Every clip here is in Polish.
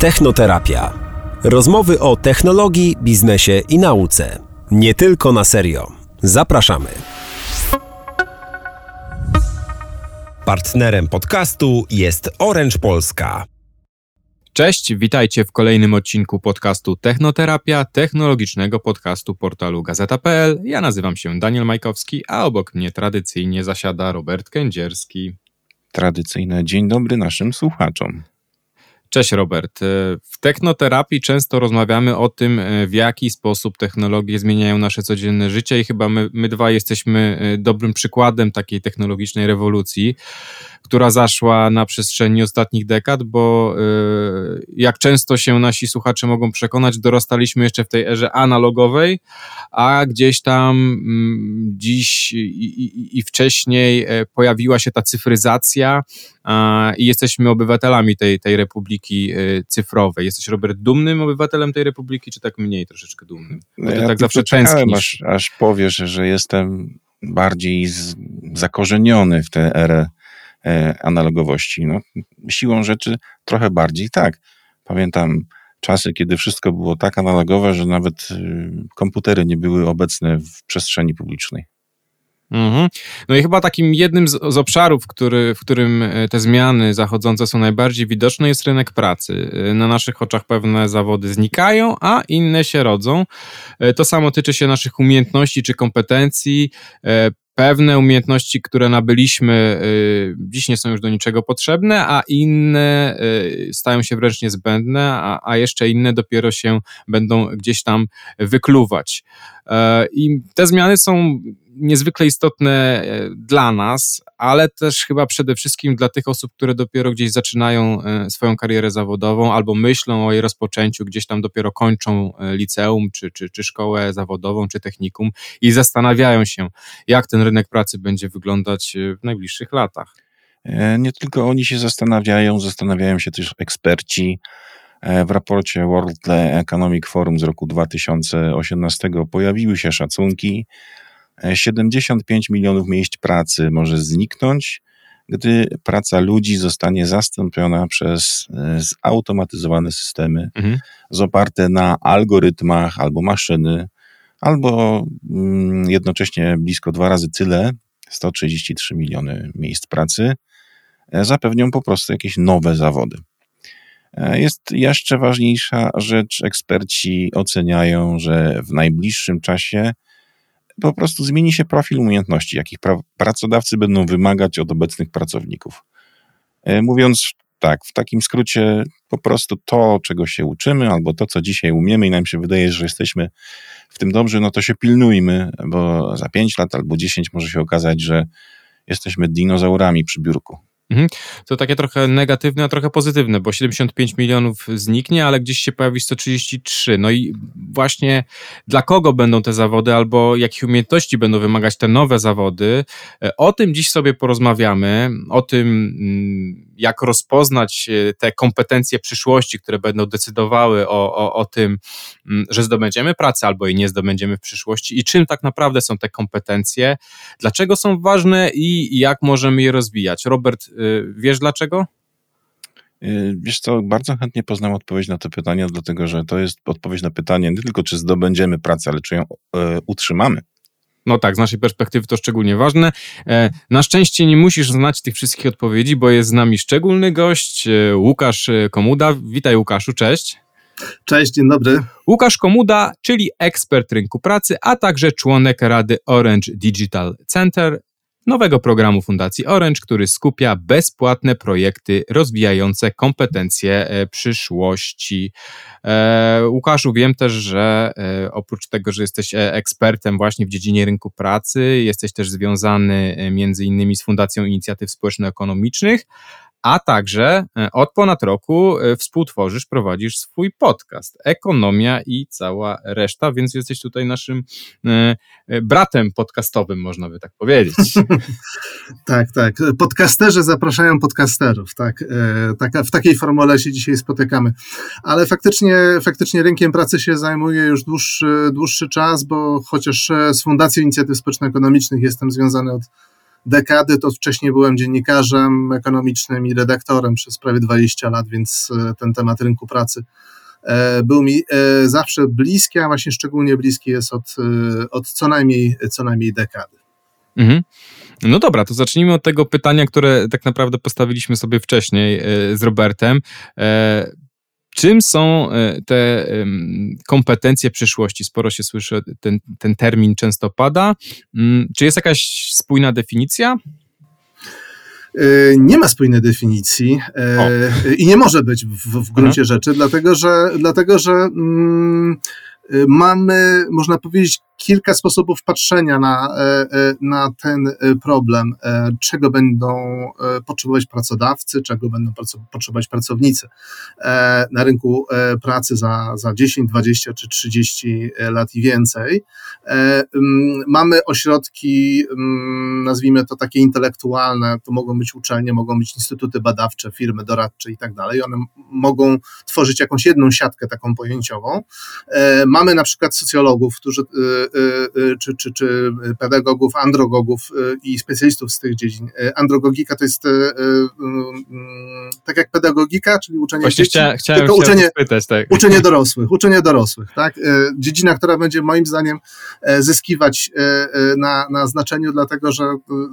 Technoterapia. Rozmowy o technologii, biznesie i nauce. Nie tylko na serio. Zapraszamy. Partnerem podcastu jest Orange Polska. Cześć, witajcie w kolejnym odcinku podcastu Technoterapia, technologicznego podcastu portalu gazeta.pl. Ja nazywam się Daniel Majkowski, a obok mnie tradycyjnie zasiada Robert Kędzierski. Tradycyjne dzień dobry naszym słuchaczom. Cześć Robert. E, w technoterapii często rozmawiamy o tym, e, w jaki sposób technologie zmieniają nasze codzienne życie i chyba my, my dwa jesteśmy e, dobrym przykładem takiej technologicznej rewolucji która zaszła na przestrzeni ostatnich dekad, bo y, jak często się nasi słuchacze mogą przekonać, dorastaliśmy jeszcze w tej erze analogowej, a gdzieś tam mm, dziś i, i wcześniej e, pojawiła się ta cyfryzacja i jesteśmy obywatelami tej, tej republiki e, cyfrowej. Jesteś, Robert, dumnym obywatelem tej republiki, czy tak mniej troszeczkę dumnym? Bo ty ja tak zawsze tęsknisz. Aż, aż powiesz, że jestem bardziej z, zakorzeniony w tę erę analogowości. No, siłą rzeczy trochę bardziej tak. Pamiętam czasy, kiedy wszystko było tak analogowe, że nawet y, komputery nie były obecne w przestrzeni publicznej. Mhm. No i chyba takim jednym z, z, obszarów, który, w którym e, te zmiany zachodzące są najbardziej widoczne, jest rynek pracy. E, na naszych oczach pewne zawody znikają, a inne się rodzą. To samo tyczy się naszych umiejętności czy kompetencji pewne umiejętności, które nabyliśmy, y, dziś nie są już do niczego potrzebne, a inne y, stają się wręcz niezbędne, a, a jeszcze inne dopiero się będą gdzieś tam wykluwać. E, I te zmiany są niezwykle istotne e, dla nas, ale też chyba przede wszystkim dla tych osób, które dopiero gdzieś zaczynają e, swoją karierę zawodową albo myślą o jej rozpoczęciu, gdzieś tam dopiero kończą liceum, czy, czy, czy szkołę zawodową, czy technikum i zastanawiają się, jak ten rynek pracy będzie wyglądać w najbliższych latach. Nie tylko oni się zastanawiają, zastanawiają się też eksperci, E, w raporcie World Economic Forum z roku 2018 pojawiły się szacunki. 75 e, milionów miejsc pracy może zniknąć, gdy praca ludzi zostanie zastąpiona przez e, zautomatyzowane systemy mhm. oparte na algorytmach albo maszyny, albo mm, jednocześnie blisko dwa razy tyle, 133 miliony miejsc pracy, zapewnią po prostu jakieś nowe zawody. E, jest jeszcze ważniejsza rzecz. Eksperci oceniają, że w najbliższym czasie po prostu zmieni się profil umiejętności, jakich pra pracodawcy będą wymagać od obecnych pracowników. E, mówiąc tak, w takim skrócie, po prostu to, czego się uczymy, albo to, co dzisiaj umiemy, i nam się wydaje, że jesteśmy w tym dobrzy, no to się pilnujmy, bo za 5 lat albo 10 może się okazać, że jesteśmy dinozaurami przy biurku. Mhm. To takie trochę negatywne, a trochę pozytywne, bo 75 milionów zniknie, ale gdzieś się pojawi 133. No i właśnie dla kogo będą te zawody, albo jakich umiejętności będą wymagać te nowe zawody, e, o tym dziś sobie porozmawiamy, o tym, mm, jak rozpoznać e, te kompetencje przyszłości, które będą decydowały o, o, o tym, mm, że zdobędziemy pracę albo jej nie zdobędziemy w przyszłości i czym tak naprawdę są te kompetencje, dlaczego są ważne i jak możemy je rozwijać. Robert, y, wiesz dlaczego? Y, wiesz co, bardzo chętnie poznam odpowiedź na to pytanie, dlatego że to jest odpowiedź na pytanie nie tylko, czy zdobędziemy pracę, ale czy ją e, utrzymamy. No tak, z naszej perspektywy to szczególnie ważne. E, na szczęście nie musisz znać tych wszystkich odpowiedzi, bo jest z nami szczególny gość, e, Łukasz e, Komuda. Witaj Łukaszu, cześć. Cześć, dzień dobry. Łukasz Komuda, czyli ekspert rynku pracy, a także członek Rady Orange Digital Center, nowego programu Fundacji Orange, który skupia bezpłatne projekty rozwijające kompetencje e, przyszłości. E, Łukaszu, wiem też, że e, oprócz tego, że jesteś ekspertem właśnie w dziedzinie rynku pracy, jesteś też związany między innymi z Fundacją Inicjatyw Społeczno-Ekonomicznych, a także e, od ponad roku e, współtworzysz, prowadzisz swój podcast Ekonomia i cała reszta, więc jesteś tutaj naszym e, bratem podcastowym, można by tak powiedzieć. tak, tak. Podcasterzy zapraszają podcasterów, tak. tak. W takiej formule się dzisiaj spotykamy. Ale faktycznie, faktycznie rynkiem pracy się zajmuję już dłuższy, dłuższy czas, bo chociaż z Fundacją Inicjatyw Społeczno-Ekonomicznych jestem związany od dekady, to wcześniej byłem dziennikarzem ekonomicznym i redaktorem przez prawie 20 lat, więc ten temat rynku pracy był mi zawsze bliski, a właśnie szczególnie bliski jest od, od co, najmniej, co najmniej dekady. Mhm. No dobra, to zacznijmy od tego pytania, które tak naprawdę postawiliśmy sobie wcześniej e, z Robertem. E, czym są e, te kompetencje przyszłości? Sporo się słyszy, ten, ten termin często pada. Mm, czy jest jakaś spójna definicja? Nie ma spójnej definicji o. i nie może być w, w gruncie mhm. rzeczy, dlatego że, dlatego, że mm, mamy, można powiedzieć, kilka sposobów patrzenia na, e, e, na ten e, problem, czego będą potrzebować pracodawcy, czego będą potrzebować pracownicy na rynku pracy za, za 10, 20 czy 30 lat i więcej. Mamy ośrodki, nazwijmy to takie intelektualne, to mogą być uczelnie, mogą być instytuty badawcze, firmy doradcze i tak dalej. One mogą tworzyć jakąś jedną siatkę taką pojęciową. Mamy na przykład socjologów, którzy y, czy, czy, czy pedagogów, androgogów y, i specjalistów z tych dziedzin. Androgogika to jest tak jak pedagogika, czyli uczenie Właśnie dzieci, chcia, chciałem, tylko uczenie, spytać, tak. uczenie dorosłych, uczenie dorosłych, tak? Dziedzina, która będzie moim zdaniem e, zyskiwać e, e, na, na znaczeniu, dlatego że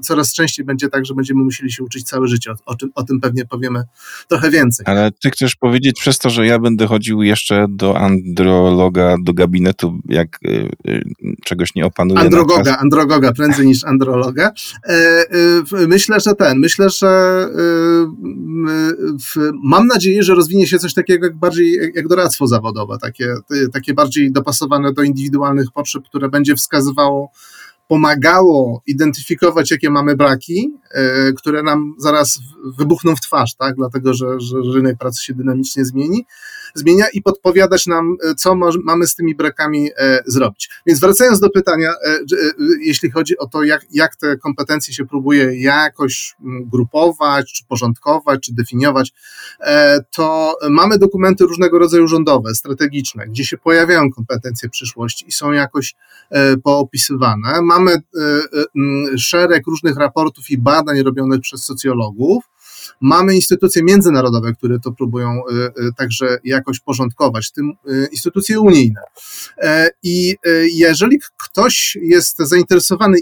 coraz częściej będzie tak, że będziemy musieli się uczyć całe życie. O, tym, o tym pewnie powiemy trochę więcej. Ale ty chcesz powiedzieć przez to, że ja będę chodził jeszcze do androloga, do gabinetu, jak czegoś nie opanuje. Androgoga, androgoga, prędzej niż androloga. E, e, myślę, że ten, myślę, że e, mam nadzieję, że rozwinie się coś takiego jak bardziej jak doradztwo zawodowe, takie, takie bardziej dopasowane do indywidualnych potrzeb, które będzie wskazywało pomagało identyfikować, jakie mamy braki, które nam zaraz wybuchną w twarz, tak? dlatego że, że rynek pracy się dynamicznie zmieni, zmienia i podpowiadać nam, e, co mamy z tymi brakami e, zrobić. Więc wracając do pytania, e, jeśli chodzi o to, jak, jak te kompetencje się próbuje jakoś grupować, czy porządkować, czy definiować, to mamy dokumenty różnego rodzaju rządowe, strategiczne, gdzie się pojawiają kompetencje przyszłości i są jakoś poopisywane. Mamy szereg różnych raportów i badań robionych przez socjologów, Mamy instytucje międzynarodowe, które to próbują e, e, także jakoś porządkować, w tym e, instytucje unijne. I jeżeli ktoś jest zainteresowany,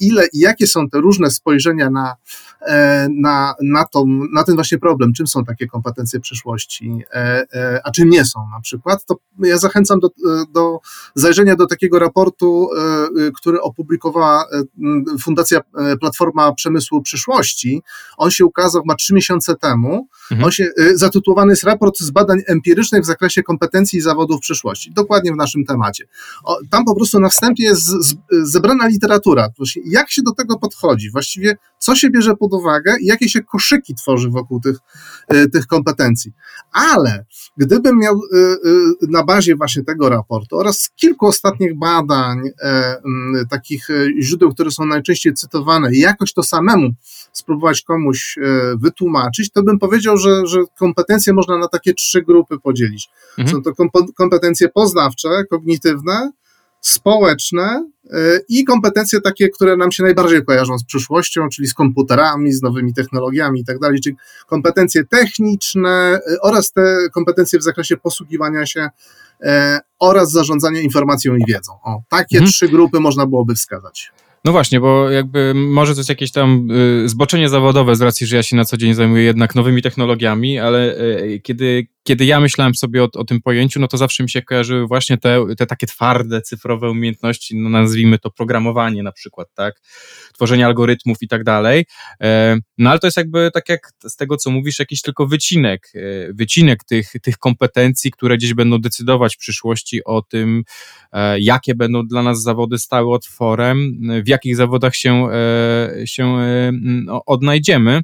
ile i jakie są te różne spojrzenia na, na, na, to, na ten właśnie problem, czym są takie kompetencje przyszłości, a czym nie są na przykład, to ja zachęcam do, do zajrzenia do takiego raportu, który opublikowała Fundacja Platforma Przemysłu Przyszłości. On się ukazał, ma trzy miesiące temu. Mhm. On się, zatytułowany jest raport z badań empirycznych w zakresie kompetencji i zawodów przyszłości. Dokładnie w naszym temacie. O, tam po prostu na wstępie jest z, z, zebrana literatura. Jak się do tego podchodzi? Właściwie co się bierze pod uwagę i jakie się koszyki tworzy wokół tych, y, tych kompetencji. Ale gdybym miał y, na bazie właśnie tego raportu oraz kilku ostatnich badań, e, takich źródeł, które są najczęściej cytowane, jakoś to samemu spróbować komuś e, wytłumaczyć, to bym powiedział, że, że kompetencje można na takie trzy grupy podzielić. Mhm. Są to kompetencje poznawcze, kognitywne, społeczne e, i kompetencje takie, które nam się najbardziej kojarzą z przyszłością, czyli z komputerami, z nowymi technologiami i tak dalej, czyli kompetencje techniczne e, oraz te kompetencje w zakresie posługiwania się oraz zarządzania informacją i wiedzą. O, takie mhm. trzy grupy można byłoby wskazać. No właśnie, bo jakby może to jest jakieś tam y, zboczenie zawodowe z racji, że ja się na co dzień zajmuję jednak nowymi technologiami, ale kiedy kiedy ja myślałem sobie o, o, tym pojęciu, no to zawsze mi się kojarzyły właśnie te, te takie twarde, cyfrowe umiejętności, no nazwijmy to programowanie na przykład, tak, tworzenie algorytmów i tak dalej. E, no ale to jest jakby tak jak z tego, co mówisz, jakiś tylko wycinek, e, wycinek tych, tych kompetencji, które gdzieś będą decydować w przyszłości o tym, e, jakie będą dla nas zawody stały otworem, w jakich zawodach się, się odnajdziemy.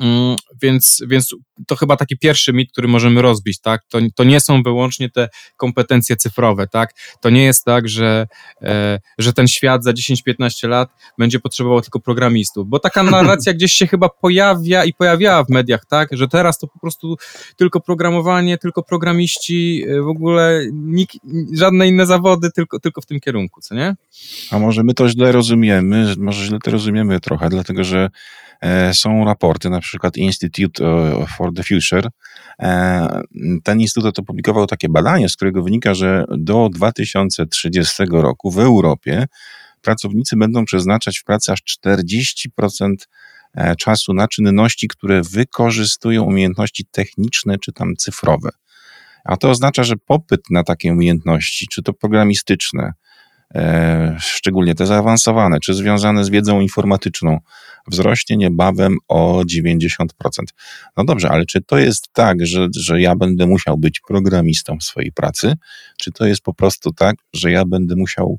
Mm, więc, więc to chyba taki pierwszy mit, który możemy rozbić, tak? To, to nie są wyłącznie te kompetencje cyfrowe, tak? To nie jest tak, że, e, że ten świat za 10-15 lat będzie potrzebował tylko programistów, bo taka narracja gdzieś się chyba pojawia i pojawiała w mediach, tak? Że teraz to po prostu tylko programowanie, tylko programiści, e, w ogóle nikt, żadne inne zawody, tylko, tylko w tym kierunku, co nie? A może my to źle rozumiemy, może źle to rozumiemy trochę, dlatego że E, są raporty, na przykład Institute e, for the Future. E, ten instytut opublikował takie badanie, z którego wynika, że do 2030 roku w Europie pracownicy będą przeznaczać w pracy aż 40% czasu na czynności, które wykorzystują umiejętności techniczne czy tam cyfrowe. A to oznacza, że popyt na takie umiejętności, czy to programistyczne, E, szczególnie te zaawansowane, czy związane z wiedzą informatyczną, wzrośnie niebawem o 90%. No dobrze, ale czy to jest tak, że, że ja będę musiał być programistą w swojej pracy, czy to jest po prostu tak, że ja będę musiał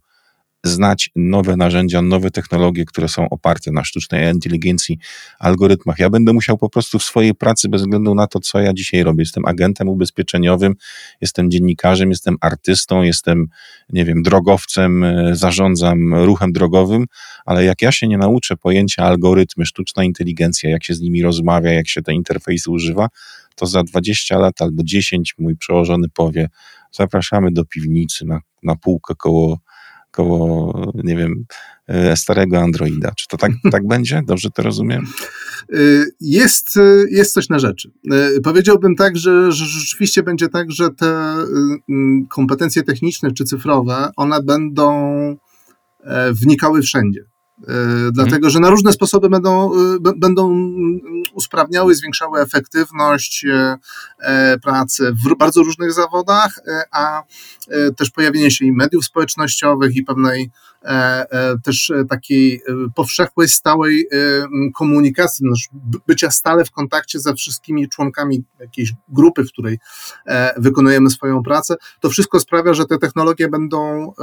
znać nowe narzędzia, nowe technologie, które są oparte na sztucznej inteligencji, algorytmach. Ja będę musiał po prostu w swojej pracy, bez względu na to, co ja dzisiaj robię, jestem agentem ubezpieczeniowym, jestem dziennikarzem, jestem artystą, jestem, nie wiem, drogowcem, e, zarządzam ruchem drogowym, ale jak ja się nie nauczę pojęcia algorytmy, sztuczna inteligencja, jak się z nimi rozmawia, jak się te interfejsy używa, to za 20 lat albo 10 mój przełożony powie, zapraszamy do piwnicy na, na półkę koło koło, nie wiem, e, starego Androida. Czy to tak, tak będzie? Dobrze to rozumiem? E, jest, e, jest coś na rzeczy. Powiedziałbym tak, że, że rzeczywiście będzie tak, że te kompetencje techniczne czy cyfrowe, one będą wnikały wszędzie. Mhm. Dlatego, że na różne sposoby będą, będą usprawniały, zwiększały efektywność pracy w bardzo różnych zawodach, a też pojawienie się i mediów społecznościowych i pewnej E, e, też e, takiej powszechłej, stałej komunikacji, bycia stale w kontakcie ze wszystkimi członkami jakiejś grupy, w której wykonujemy swoją pracę, to wszystko sprawia, że te technologie będą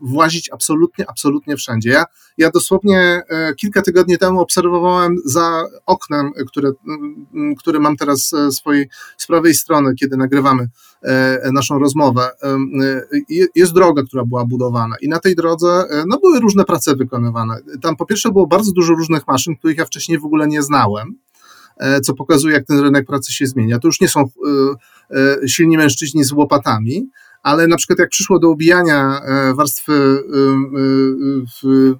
włazić absolutnie, absolutnie wszędzie. Ja, ja dosłownie kilka tygodni temu obserwowałem za oknem, które, które mam teraz swojej z prawej strony, kiedy nagrywamy naszą rozmowę. Jest droga, która była budowana i na tej drodze E, no, były różne prace wykonywane. Tam po pierwsze było bardzo dużo różnych maszyn, których ja wcześniej w ogóle nie znałem e, co pokazuje, jak ten rynek pracy się zmienia. To już nie są e, silni mężczyźni z łopatami, ale na przykład jak przyszło do ubijania warstwy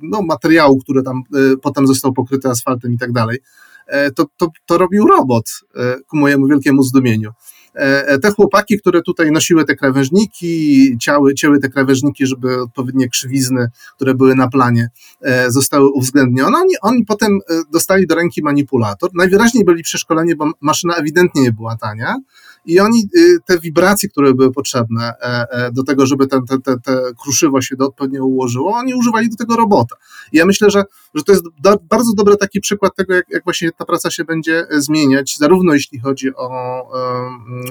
no, materiału, który tam potem został pokryty asfaltem i tak dalej, to, to, to robił robot ku mojemu wielkiemu zdumieniu. E, e, te chłopaki, które tutaj nosiły te krawężniki, ciały, cięły te krawężniki, żeby odpowiednie krzywizny, które były na planie, e, zostały uwzględnione, oni, oni potem dostali do ręki manipulator. Najwyraźniej byli przeszkoleni, bo maszyna ewidentnie nie była tania, i oni y, te wibracje, które były potrzebne do tego, żeby ten, te, te, te kruszywo się odpowiednio ułożyło, oni używali do tego robota. I ja myślę, że, że to jest do, bardzo dobry taki przykład tego, jak, jak właśnie ta praca się będzie zmieniać, zarówno jeśli chodzi o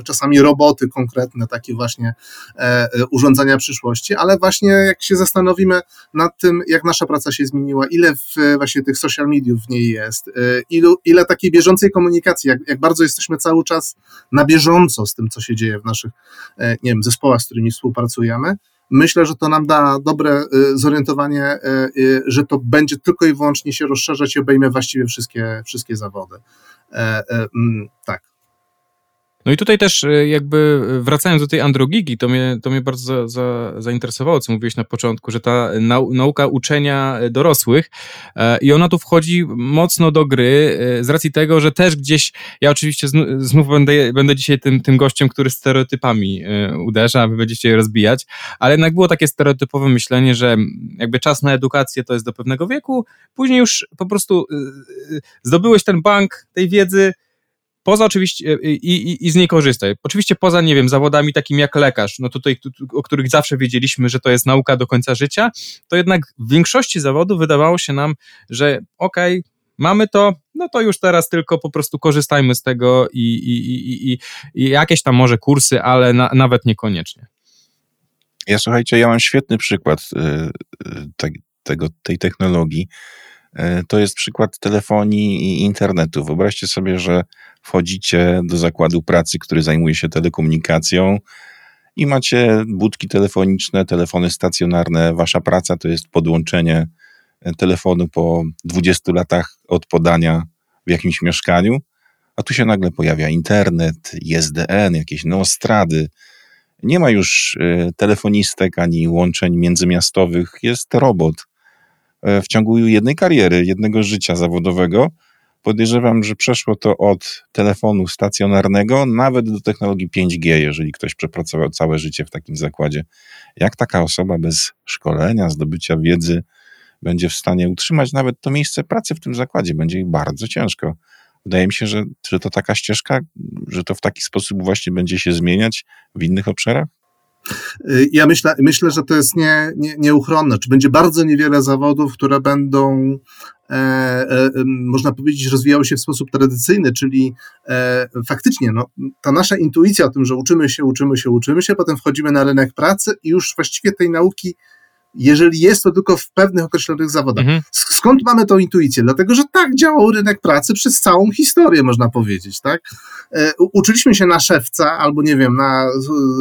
czasami roboty konkretne, takie właśnie e, e, urządzenia przyszłości, ale właśnie jak się zastanowimy nad tym, jak nasza praca się zmieniła, ile w, właśnie tych social mediów w niej jest, e, ilu, ile takiej bieżącej komunikacji, jak, jak bardzo jesteśmy cały czas na bieżąco z tym, co się dzieje w naszych, nie wiem, zespołach, z którymi współpracujemy, myślę, że to nam da dobre zorientowanie, że to będzie tylko i wyłącznie się rozszerzać i obejmie właściwie wszystkie, wszystkie zawody. Tak. No i tutaj też e, jakby wracając do tej androgigi, to mnie, to mnie bardzo za, za, zainteresowało, co mówiłeś na początku, że ta nau, nauka uczenia dorosłych e, i ona tu wchodzi mocno do gry e, z racji tego, że też gdzieś, ja oczywiście znów, znów będę, będę dzisiaj tym, tym gościem, który stereotypami e, uderza, wy będziecie je rozbijać, ale jednak było takie stereotypowe myślenie, że jakby czas na edukację to jest do pewnego wieku, później już po prostu e, e, zdobyłeś ten bank tej wiedzy, Poza oczywiście e, i, i, i, z niej korzystaj. Oczywiście poza, nie wiem, zawodami takim jak lekarz, no tutaj, o których zawsze wiedzieliśmy, że to jest nauka do końca życia, to jednak w większości zawodów wydawało się nam, że okej, okay, mamy to, no to już teraz tylko po prostu korzystajmy z tego i, i, i, i jakieś tam może kursy, ale na, nawet niekoniecznie. Ja słuchajcie, ja mam świetny przykład y, te, tego, tej technologii. To jest przykład telefonii i internetu. Wyobraźcie sobie, że wchodzicie do zakładu pracy, który zajmuje się telekomunikacją i macie budki telefoniczne, telefony stacjonarne. Wasza praca to jest podłączenie telefonu po 20 latach od podania w jakimś mieszkaniu, a tu się nagle pojawia internet, ISDN, jakieś neostrady. Nie ma już e, telefonistek ani łączeń międzymiastowych, jest robot. E, w ciągu jednej kariery, jednego życia zawodowego, podejrzewam, że przeszło to od telefonu stacjonarnego nawet do technologii 5G, jeżeli ktoś przepracował całe życie w takim zakładzie. Jak taka osoba bez szkolenia, zdobycia wiedzy będzie w stanie utrzymać nawet to miejsce pracy w tym zakładzie? Będzie jej bardzo ciężko. Wydaje mi się, że, że to taka ścieżka, że to w taki sposób właśnie będzie się zmieniać w innych obszarach? Y, ja myślę, myślę że to jest nie, nie, nieuchronne. Czy będzie bardzo niewiele zawodów, które będą, e, e, można powiedzieć, rozwijały się w sposób tradycyjny, czyli e, faktycznie no, ta nasza intuicja o tym, że uczymy się, uczymy się, uczymy się, potem wchodzimy na rynek pracy i już właściwie tej nauki jeżeli jest to tylko w pewnych określonych zawodach. Mhm. Skąd mamy tą intuicję? Dlatego, że tak działał rynek pracy przez całą historię, można powiedzieć, tak? E, uczyliśmy się na szewca, albo nie wiem, na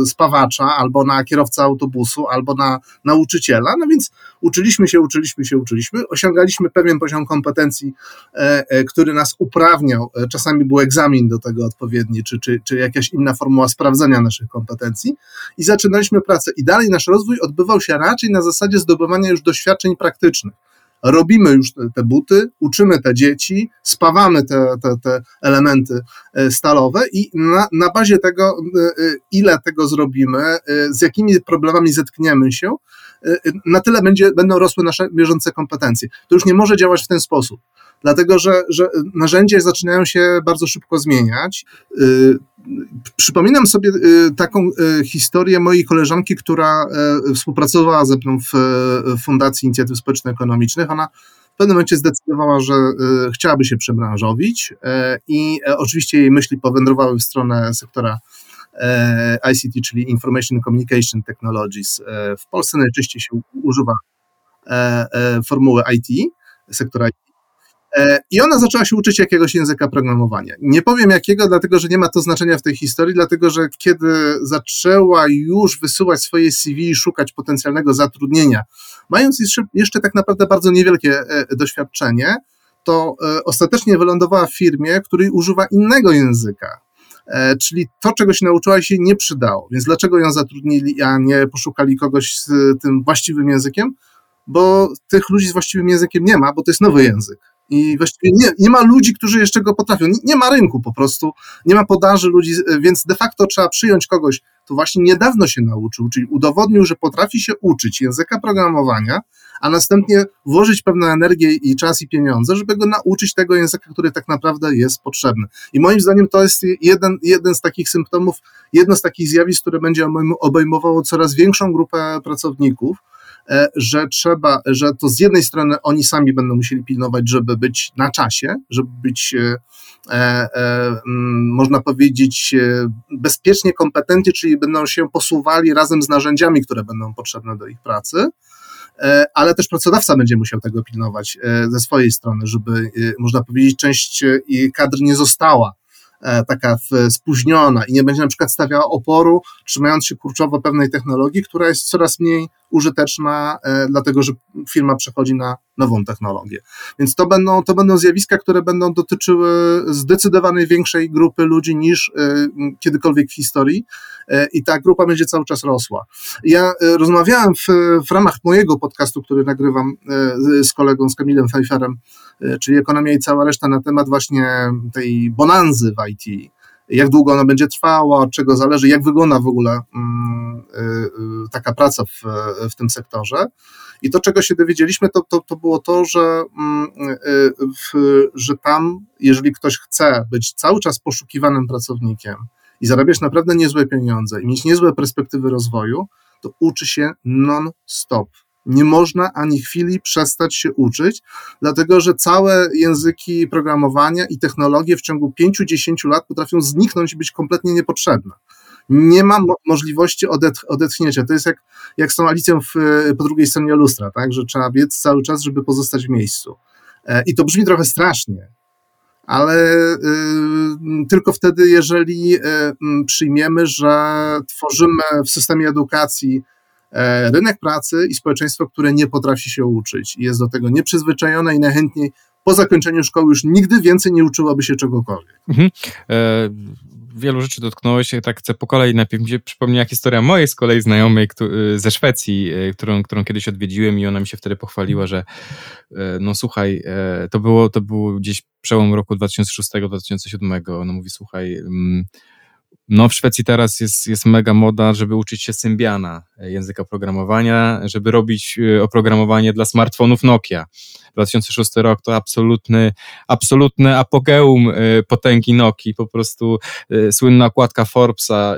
spawacza, albo na kierowca autobusu, albo na nauczyciela, no więc uczyliśmy się, uczyliśmy się, uczyliśmy, osiągaliśmy pewien poziom kompetencji, e, e, który nas uprawniał, czasami był egzamin do tego odpowiedni, czy, czy, czy jakaś inna formuła sprawdzenia naszych kompetencji i zaczynaliśmy pracę. I dalej nasz rozwój odbywał się raczej na zasadzie zasadzie zdobywania już doświadczeń praktycznych. Robimy już te, te buty, uczymy te dzieci, spawamy te, te, te elementy e, stalowe i na, na bazie tego, e, e, ile tego zrobimy, z jakimi problemami zetkniemy się, na tyle będzie, będą rosły nasze bieżące kompetencje. To już nie może działać w ten sposób dlatego że, że narzędzia zaczynają się bardzo szybko zmieniać. Y, przypominam sobie y, taką y, historię mojej koleżanki, która współpracowała ze mną w Fundacji Inicjatyw Społeczno-Ekonomicznych. Ona w pewnym momencie zdecydowała, że chciałaby się przebranżowić i oczywiście jej myśli powędrowały w stronę sektora ICT, czyli Information Communication Technologies. W Polsce najczęściej się używa formuły IT, sektora IT. E, I ona zaczęła się uczyć jakiegoś języka programowania. Nie powiem jakiego, dlatego że nie ma to znaczenia w tej historii, dlatego że kiedy zaczęła już wysyłać swoje CV i szukać potencjalnego zatrudnienia, mając jeszcze, tak naprawdę bardzo niewielkie e, doświadczenie, to e, ostatecznie wylądowała w firmie, której używa innego języka. Czyli to, czego się nauczyła, się nie przydało. Więc dlaczego ją zatrudnili, a nie poszukali kogoś z tym właściwym językiem? Bo tych ludzi z właściwym językiem nie ma, bo to jest nowy język. I właściwie nie, nie ma ludzi, którzy jeszcze go potrafią. Nie, nie, ma rynku po prostu, nie ma podaży ludzi, więc de facto trzeba przyjąć kogoś, kto właśnie niedawno się nauczył, czyli udowodnił, że potrafi się uczyć języka programowania, a następnie włożyć pewną energię i czas i pieniądze, żeby go nauczyć tego języka, który tak naprawdę jest potrzebny. I moim zdaniem to jest jeden, jeden z takich symptomów, jedno z takich zjawisk, które będzie obejmowało coraz większą grupę pracowników, że trzeba, że to z jednej strony oni sami będą musieli pilnować, żeby być na czasie, żeby być, e, e, mm, można powiedzieć, bezpiecznie kompetentni, czyli będą się posuwali razem z narzędziami, które będą potrzebne do ich pracy. Ale też pracodawca będzie musiał tego pilnować ze swojej strony, żeby, można powiedzieć, część kadr nie została E, taka spóźniona i nie będzie na przykład stawiała oporu, trzymając się kurczowo pewnej technologii, która jest coraz mniej użyteczna, e, dlatego że firma przechodzi na nową technologię. Więc to będą, to będą zjawiska, które będą dotyczyły zdecydowanej większej grupy ludzi niż e, kiedykolwiek w historii i ta grupa będzie cały czas rosła. Ja rozmawiałem w, w ramach mojego podcastu, który nagrywam z kolegą, z Kamilem Pfeifferem, czyli Ekonomia i cała reszta na temat właśnie tej bonanzy w IT, jak długo ona będzie trwała, od czego zależy, jak wygląda w ogóle mm, y, y, taka praca w, w tym sektorze. I to, czego się dowiedzieliśmy, to, to, to było to, że, mm, y, w, że tam, jeżeli ktoś chce być cały czas poszukiwanym pracownikiem i zarabiać naprawdę niezłe pieniądze i mieć niezłe perspektywy rozwoju, to uczy się non-stop nie można ani chwili przestać się uczyć, dlatego że całe języki programowania i technologie w ciągu 5-10 lat potrafią zniknąć i być kompletnie niepotrzebne. Nie ma mo możliwości odetch odetchnięcia. To jest jak, jak z tą Alicją w, po drugiej stronie lustra, tak? że trzeba biec cały czas, żeby pozostać w miejscu. I to brzmi trochę strasznie, ale tylko wtedy, jeżeli przyjmiemy, że tworzymy w systemie edukacji rynek pracy i społeczeństwo, które nie potrafi się uczyć i jest do tego nieprzyzwyczajone i najchętniej po zakończeniu szkoły już nigdy więcej nie uczyłaby się czegokolwiek. Mhm. E, wielu rzeczy dotknąłeś, tak chcę po kolei. Najpierw mi się przypomniała historia mojej z kolei znajomej y, ze Szwecji, y, którą, którą kiedyś odwiedziłem i ona mi się wtedy pochwaliła, że no słuchaj, to było, to było gdzieś przełom roku 2006-2007. Ona mówi, słuchaj, mm, no w Szwecji teraz jest, jest mega moda, żeby uczyć się Symbiana, e, języka programowania, żeby robić e, oprogramowanie dla smartfonów Nokia. 2006 rok to absolutny, absolutny apogeum e, potęgi Nokii, po prostu słynna okładka Forbesa,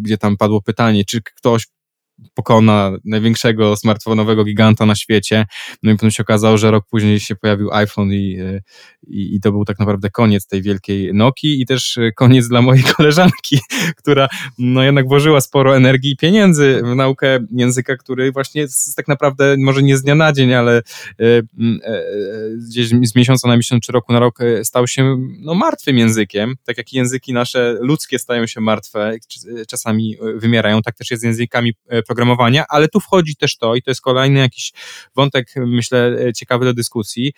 gdzie tam padło pytanie, czy ktoś pokona największego smartfonowego giganta na świecie. No i potem się okazało, że rok później się pojawił iPhone i, i, i, to był tak naprawdę koniec tej wielkiej Nokii i też koniec dla mojej koleżanki, która no jednak włożyła sporo energii i pieniędzy w naukę języka, który właśnie jest tak naprawdę może nie z dnia na dzień, ale e, e, gdzieś z miesiąca na miesiąc czy roku na rok e, stał się no, martwym językiem, tak jak języki nasze ludzkie stają się martwe, czasami wymierają, tak też jest z językami programowania, ale tu wchodzi też to i to jest kolejny jakiś wątek, myślę, ciekawy do dyskusji,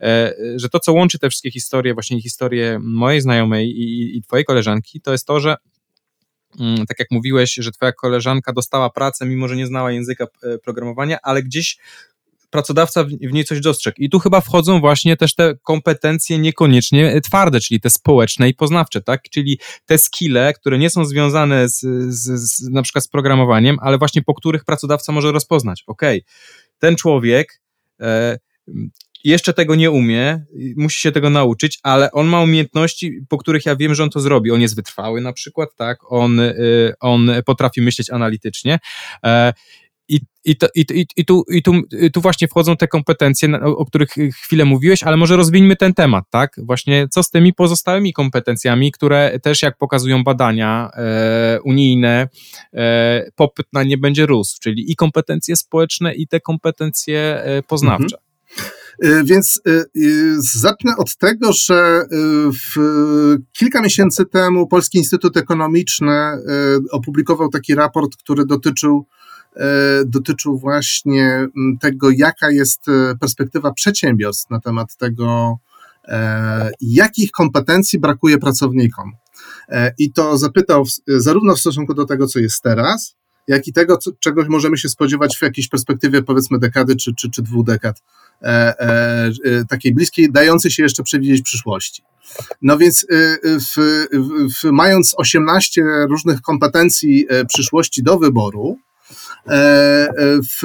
e, że to, co łączy te wszystkie historie, właśnie historię mojej znajomej i, i twojej koleżanki, to jest to, że mm, tak jak mówiłeś, że twoja koleżanka dostała pracę, mimo że nie znała języka e, programowania, ale gdzieś pracodawca w niej coś dostrzegł. I tu chyba wchodzą właśnie też te kompetencje niekoniecznie twarde, czyli te społeczne i poznawcze, tak? Czyli te skille, które nie są związane z, z, z na przykład z programowaniem, ale właśnie po których pracodawca może rozpoznać. Ok, ten człowiek e, jeszcze tego nie umie, musi się tego nauczyć, ale on ma umiejętności, po których ja wiem, że on to zrobi. On jest wytrwały na przykład, tak? On, y, on potrafi myśleć analitycznie. E, i, to, i, i, i, tu, i tu, tu właśnie wchodzą te kompetencje, o których chwilę mówiłeś, ale może rozwińmy ten temat, tak? Właśnie co z tymi pozostałymi kompetencjami, które też jak pokazują badania e, unijne, e, popyt na nie będzie rósł, czyli i kompetencje społeczne, i te kompetencje e, poznawcze. Mhm. E, więc e, zacznę od tego, że kilka miesięcy temu Polski Instytut Ekonomiczny opublikował taki raport, który dotyczył E, dotyczył właśnie tego, jaka jest e, perspektywa przedsiębiorstw na temat tego, e, jakich kompetencji brakuje pracownikom. I to zapytał zarówno w stosunku do tego, co jest teraz, jak i tego, co, czegoś możemy się spodziewać w jakiejś perspektywie, powiedzmy, dekady czy, czy, czy dwóch dekad, e, e, takiej bliskiej, dającej się jeszcze przewidzieć przyszłości. No więc, w, w, mając 18 różnych kompetencji przyszłości do wyboru, E, e, w,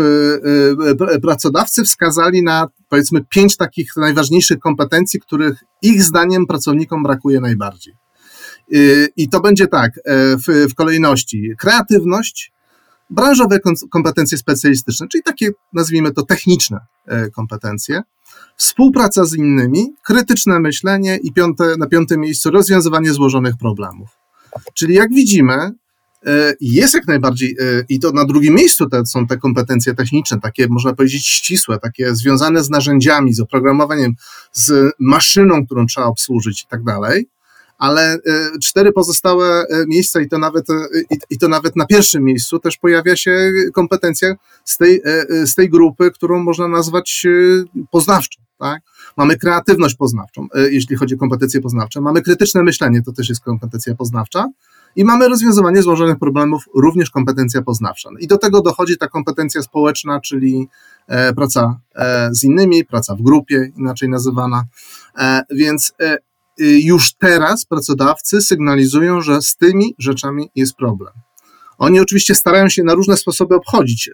e, pracodawcy wskazali na powiedzmy pięć takich najważniejszych kompetencji, których ich zdaniem pracownikom brakuje najbardziej. I to będzie tak, w, w kolejności kreatywność, branżowe kompetencje specjalistyczne, czyli takie, nazwijmy to, techniczne kompetencje, współpraca z innymi, krytyczne myślenie i piąte, na piątym miejscu rozwiązywanie złożonych problemów. Czyli jak widzimy, E, jest jak najbardziej, e, i to na drugim miejscu te, są te kompetencje techniczne, takie można powiedzieć ścisłe, takie związane z narzędziami, z oprogramowaniem, z maszyną, którą trzeba obsłużyć i tak dalej. Ale e, cztery pozostałe miejsca, i to, nawet, i to nawet na pierwszym miejscu, też pojawia się kompetencja z tej, z tej grupy, którą można nazwać poznawczą. Tak? Mamy kreatywność poznawczą, jeśli chodzi o kompetencje poznawcze. Mamy krytyczne myślenie, to też jest kompetencja poznawcza. I mamy rozwiązywanie złożonych problemów, również kompetencja poznawcza. I do tego dochodzi ta kompetencja społeczna, czyli e, praca e, z innymi, praca w grupie, inaczej nazywana. E, więc już teraz pracodawcy sygnalizują, że z tymi rzeczami jest problem. Oni oczywiście starają się na różne sposoby obchodzić,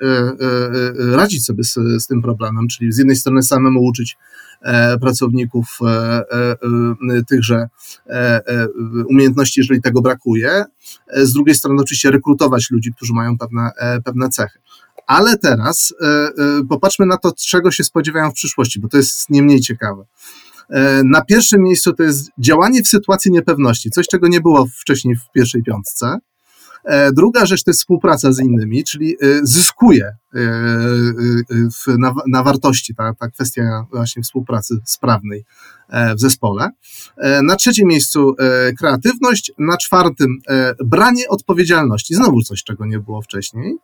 radzić sobie z, z tym problemem, czyli z jednej strony samemu uczyć E, pracowników e, e, tychże umiejętności, jeżeli tego brakuje. Z drugiej strony oczywiście rekrutować ludzi, którzy mają pewne, pewne cechy. Ale teraz popatrzmy na to, czego się spodziewają w przyszłości, bo to jest nie mniej ciekawe. Na pierwszym miejscu to jest działanie w sytuacji niepewności, coś czego nie było wcześniej w pierwszej piątce. Druga rzecz to jest współpraca z innymi, czyli zyskuje na, na wartości ta, ta kwestia właśnie współpracy sprawnej w zespole. Na trzecim miejscu kreatywność, na czwartym branie odpowiedzialności. Znowu coś, czego nie było wcześniej.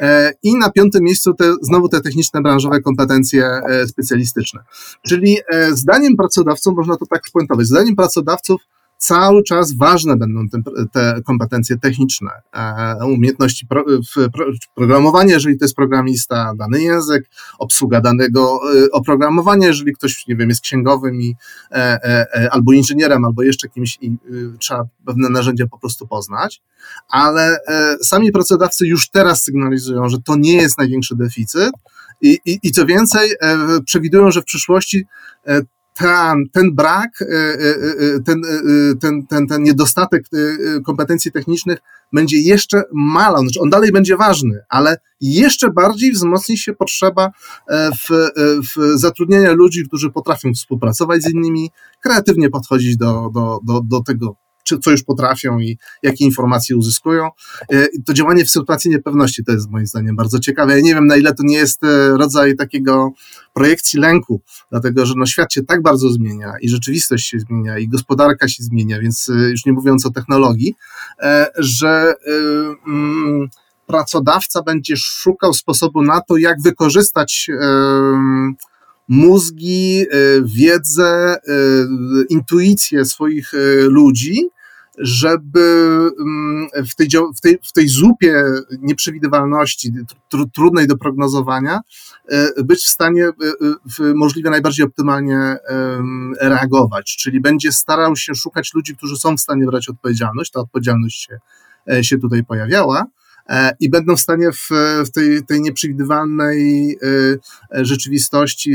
E, I na piątym miejscu te, znowu te techniczne, branżowe kompetencje e, specjalistyczne. Czyli e, zdaniem pracodawców, można to tak spuentować, zdaniem pracodawców cały czas ważne będą te, te kompetencje techniczne, umiejętności pro, pro, jeżeli to jest programista, dany język, obsługa danego oprogramowania, jeżeli ktoś, nie wiem, jest księgowym i, e, e, albo inżynierem, albo jeszcze kimś i trzeba pewne narzędzia po prostu poznać, ale e, sami pracodawcy już teraz sygnalizują, że to nie jest największy deficyt, i, i, I co więcej, przewidują, że w przyszłości ten, ten brak, e, e, e, ten, ten, ten, ten niedostatek kompetencji technicznych będzie jeszcze malał. Znaczy on dalej będzie ważny, ale jeszcze bardziej wzmocni się potrzeba w, w zatrudnienia ludzi, którzy potrafią współpracować z innymi, kreatywnie podchodzić do, do, do, do tego czy co już potrafią i jakie informacje uzyskują. E, to działanie w sytuacji niepewności to jest moim zdaniem bardzo ciekawe. Ja nie wiem, na ile to nie jest e, rodzaj takiego projekcji lęku, dlatego że no, świat się tak bardzo zmienia i rzeczywistość się zmienia i gospodarka się zmienia, więc e, już nie mówiąc o technologii, że mm, pracodawca będzie szukał sposobu na to, jak wykorzystać mózgi, wiedzę, intuicję swoich ludzi żeby mm, w tej, w tej, w tej zupie nieprzewidywalności, tr trudnej do prognozowania, e, być w stanie e, w możliwie najbardziej optymalnie reagować. Czyli będzie starał się szukać ludzi, którzy są w stanie brać odpowiedzialność. Ta odpowiedzialność się, e, się tutaj pojawiała i będą w stanie w, w tej, tej nieprzewidywalnej rzeczywistości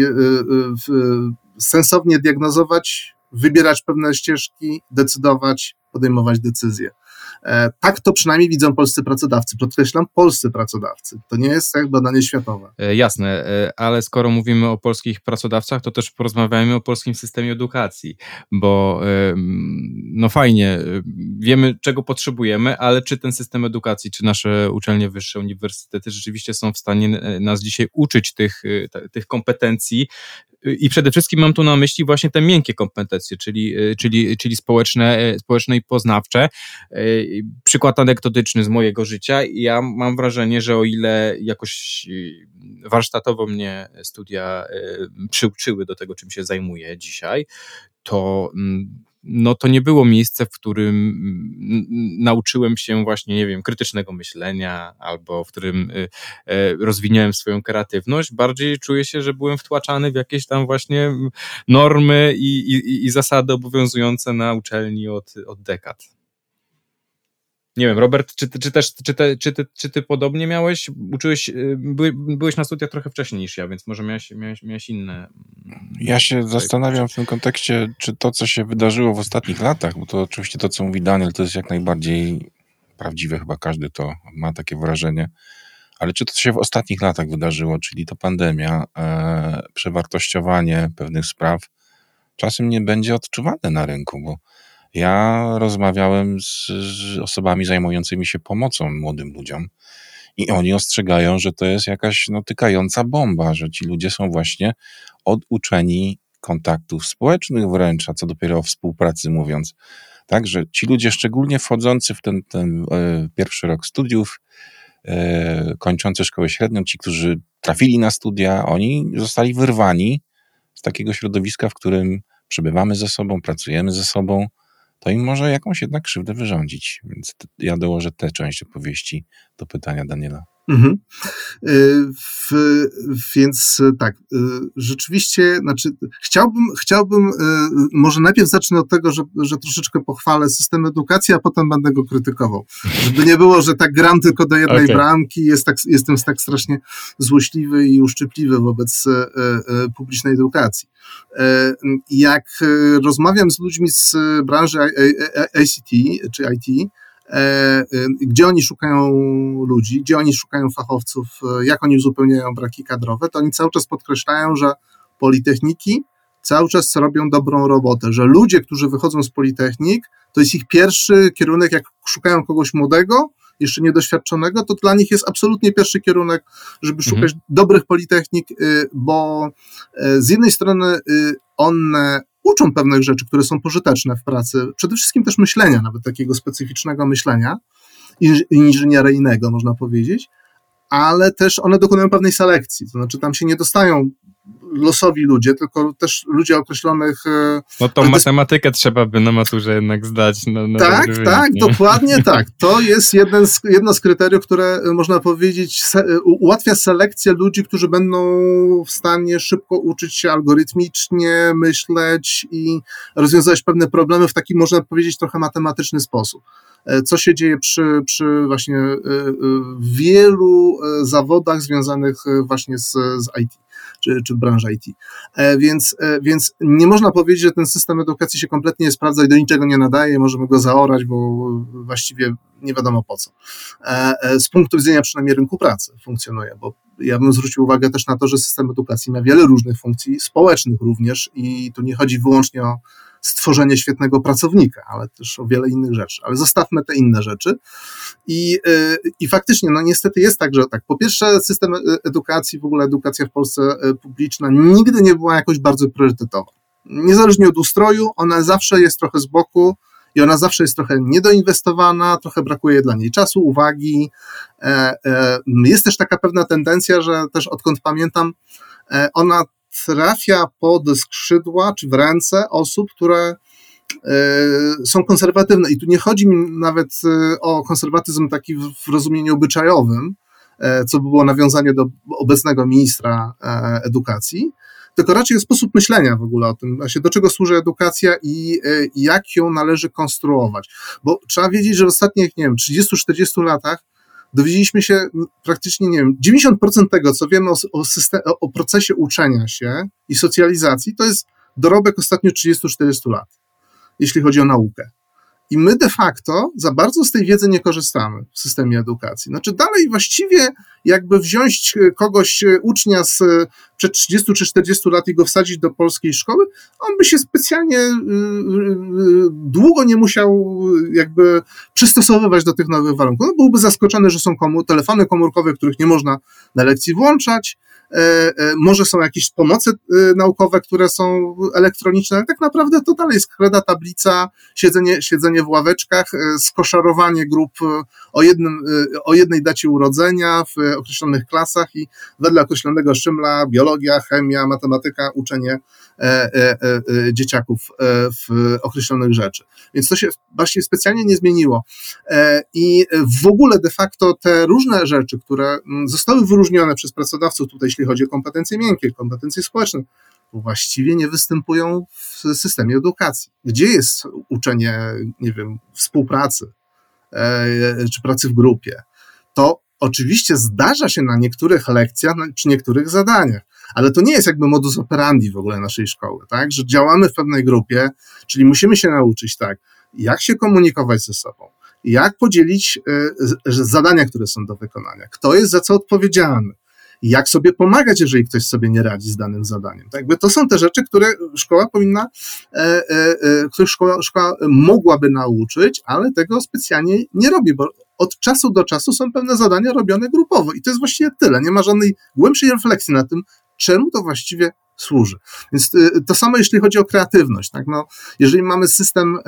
sensownie diagnozować, wybierać pewne ścieżki, decydować, podejmować decyzje. E, tak to przynajmniej widzą polscy pracodawcy. Podkreślam, polscy pracodawcy. To nie jest jak badanie światowe. E, jasne, e, ale skoro mówimy o polskich pracodawcach, to też porozmawiajmy o polskim systemie edukacji, bo no fajnie, wiemy czego potrzebujemy, ale czy ten system edukacji, czy nasze uczelnie wyższe, uniwersytety rzeczywiście są w stanie nas dzisiaj uczyć tych, tych kompetencji, i przede wszystkim mam tu na myśli właśnie te miękkie kompetencje, czyli, czyli, czyli społeczne, społeczne i poznawcze. Przykład anegdotyczny z mojego życia. Ja mam wrażenie, że o ile jakoś warsztatowo mnie studia przyuczyły do tego, czym się zajmuję dzisiaj, to mm, no to nie było miejsce, w którym mm, nauczyłem się właśnie, nie wiem, krytycznego myślenia albo w którym y, e, rozwinąłem swoją kreatywność. Bardziej czuję się, że byłem wtłaczany w jakieś tam właśnie normy i, i, i zasady obowiązujące na uczelni od, od dekad. Nie wiem, Robert, czy, czy też, czy, te, czy, ty, czy ty podobnie miałeś, uczyłeś, y, by, byłeś na studiach trochę wcześniej niż ja, więc może miałeś, miałeś, miałeś inne... Mm, ja się zastanawiam w tym kontekście, czy to, co się wydarzyło w ostatnich latach, bo to oczywiście to, co mówi Daniel, to jest jak najbardziej prawdziwe, chyba każdy to ma takie wrażenie, ale czy to, co się w ostatnich latach wydarzyło, czyli to pandemia, e, przewartościowanie pewnych spraw, czasem nie będzie odczuwane na rynku, bo ja rozmawiałem z, z osobami zajmującymi się pomocą młodym ludziom i oni ostrzegają, że to jest jakaś no, tykająca bomba, że ci ludzie są właśnie oduczeni kontaktów społecznych wręcz, a co dopiero o współpracy mówiąc. Także ci ludzie, szczególnie wchodzący w ten, ten e, pierwszy rok studiów, e, kończący szkołę średnią, ci, którzy trafili na studia, oni zostali wyrwani z takiego środowiska, w którym przebywamy ze sobą, pracujemy ze sobą, to im może jakąś jednak krzywdę wyrządzić. Więc ja dołożę tę część opowieści do pytania Daniela. Mhm. Y, w, więc tak, y, rzeczywiście, znaczy, chciałbym, chciałbym, y, może najpierw zacznę od tego, że, że troszeczkę pochwalę system edukacji, a potem będę go krytykował. Żeby nie było, że tak gram tylko do jednej okay. bramki, jest tak, jestem tak strasznie złośliwy i uszczypliwy wobec publicznej edukacji. Jak rozmawiam z ludźmi z branży ICT czy IT, E, gdzie oni szukają ludzi, gdzie oni szukają fachowców, e, jak oni uzupełniają braki kadrowe, to oni cały czas podkreślają, że politechniki cały czas robią dobrą robotę, że ludzie, którzy wychodzą z politechnik, to jest ich pierwszy kierunek, jak szukają kogoś młodego, jeszcze niedoświadczonego, to dla nich jest absolutnie pierwszy kierunek, żeby szukać mhm. dobrych politechnik, bo z jednej strony one uczą pewnych rzeczy, które są pożyteczne w pracy, przede wszystkim też myślenia, nawet takiego specyficznego myślenia inżynieryjnego, można powiedzieć, ale też one dokonują pewnej selekcji, to znaczy tam się nie dostają losowi ludzie, tylko też ludzie określonych. E, no tą matematykę trzeba by na maturze jednak zdać. Na, na tak, tak, dokładnie tak. To jest jeden z, jedno z kryteriów, które e, można powiedzieć se, e, ułatwia selekcję ludzi, którzy będą w stanie szybko uczyć się algorytmicznie, myśleć i rozwiązywać pewne problemy w taki, można powiedzieć, trochę matematyczny sposób co się dzieje przy, przy właśnie wielu zawodach związanych właśnie z, z IT czy, czy branża IT. E, więc, e, więc nie można powiedzieć, że ten system edukacji się kompletnie nie sprawdza i do niczego nie nadaje, możemy go zaorać, bo właściwie nie wiadomo po co. E, z punktu widzenia przynajmniej rynku pracy funkcjonuje, bo ja bym zwrócił uwagę też na to, że system edukacji ma wiele różnych funkcji, społecznych również i tu nie chodzi wyłącznie o stworzenie świetnego pracownika, ale też o wiele innych rzeczy. Ale zostawmy te inne rzeczy. I, y, i faktycznie, no niestety jest tak, że tak, po pierwsze system edukacji, w ogóle edukacja w Polsce y, publiczna nigdy nie była jakoś bardzo priorytetowa. Niezależnie od ustroju, ona zawsze jest trochę z boku, i ona zawsze jest trochę niedoinwestowana, trochę brakuje dla niej czasu, uwagi. E, e, jest też taka pewna tendencja, że też odkąd pamiętam, e, ona trafia pod skrzydła czy w ręce osób, które są konserwatywne. I tu nie chodzi mi nawet o konserwatyzm taki w rozumieniu obyczajowym, co by było nawiązanie do obecnego ministra edukacji, tylko raczej sposób myślenia w ogóle o tym, właśnie do czego służy edukacja i, e, i jak ją należy konstruować. Bo trzeba wiedzieć, że w ostatnich, nie wiem, 30-40 latach dowiedzieliśmy się praktycznie, nie wiem, 90% tego, co wiemy o, o, system, o procesie uczenia się i socjalizacji, to jest dorobek ostatnich 30-40 lat, jeśli chodzi o naukę. I my de facto za bardzo z tej wiedzy nie korzystamy w systemie edukacji. Znaczy, dalej właściwie, jakby wziąć e, kogoś, e, ucznia z e, przed 30 czy 40 lat i go wsadzić do polskiej szkoły, on by się specjalnie długo nie musiał jakby przystosowywać do tych nowych warunków. On byłby zaskoczony, że są komu telefony komórkowe, których nie można na lekcji włączać, może są jakieś pomocy e, naukowe, które są elektroniczne, ale tak naprawdę to dalej jest kreda, tablica, siedzenie, siedzenie w ławeczkach, skoszarowanie grup o, jednym, o jednej dacie urodzenia w określonych klasach i wedle określonego szymla biologia, chemia, matematyka, uczenie dzieciaków w określonych rzeczy. Więc to się właśnie specjalnie nie zmieniło. I w ogóle de facto te różne rzeczy, które mm, zostały wyróżnione przez pracodawców tutaj jeśli chodzi o kompetencje miękkie, kompetencje społeczne, właściwie nie występują w systemie edukacji. Gdzie jest uczenie, nie wiem, współpracy e, czy pracy w grupie? To oczywiście zdarza się na niektórych lekcjach czy niektórych zadaniach, ale to nie jest jakby modus operandi w ogóle naszej szkoły, tak? Że działamy w pewnej grupie, czyli musimy się nauczyć tak, jak się komunikować ze sobą, jak podzielić y, zadania, które są do wykonania, kto jest za co odpowiedzialny, jak sobie pomagać, jeżeli ktoś sobie nie radzi z danym zadaniem. Tak to są te rzeczy, które szkoła powinna, e, e, e, szkoła, szkoła mogłaby nauczyć, ale tego specjalnie nie robi, bo od czasu do czasu są pewne zadania robione grupowo i to jest właściwie tyle. Nie ma żadnej głębszej refleksji na tym, czemu to właściwie służy. Więc y, to samo jeśli chodzi o kreatywność. Tak? No, jeżeli mamy system y,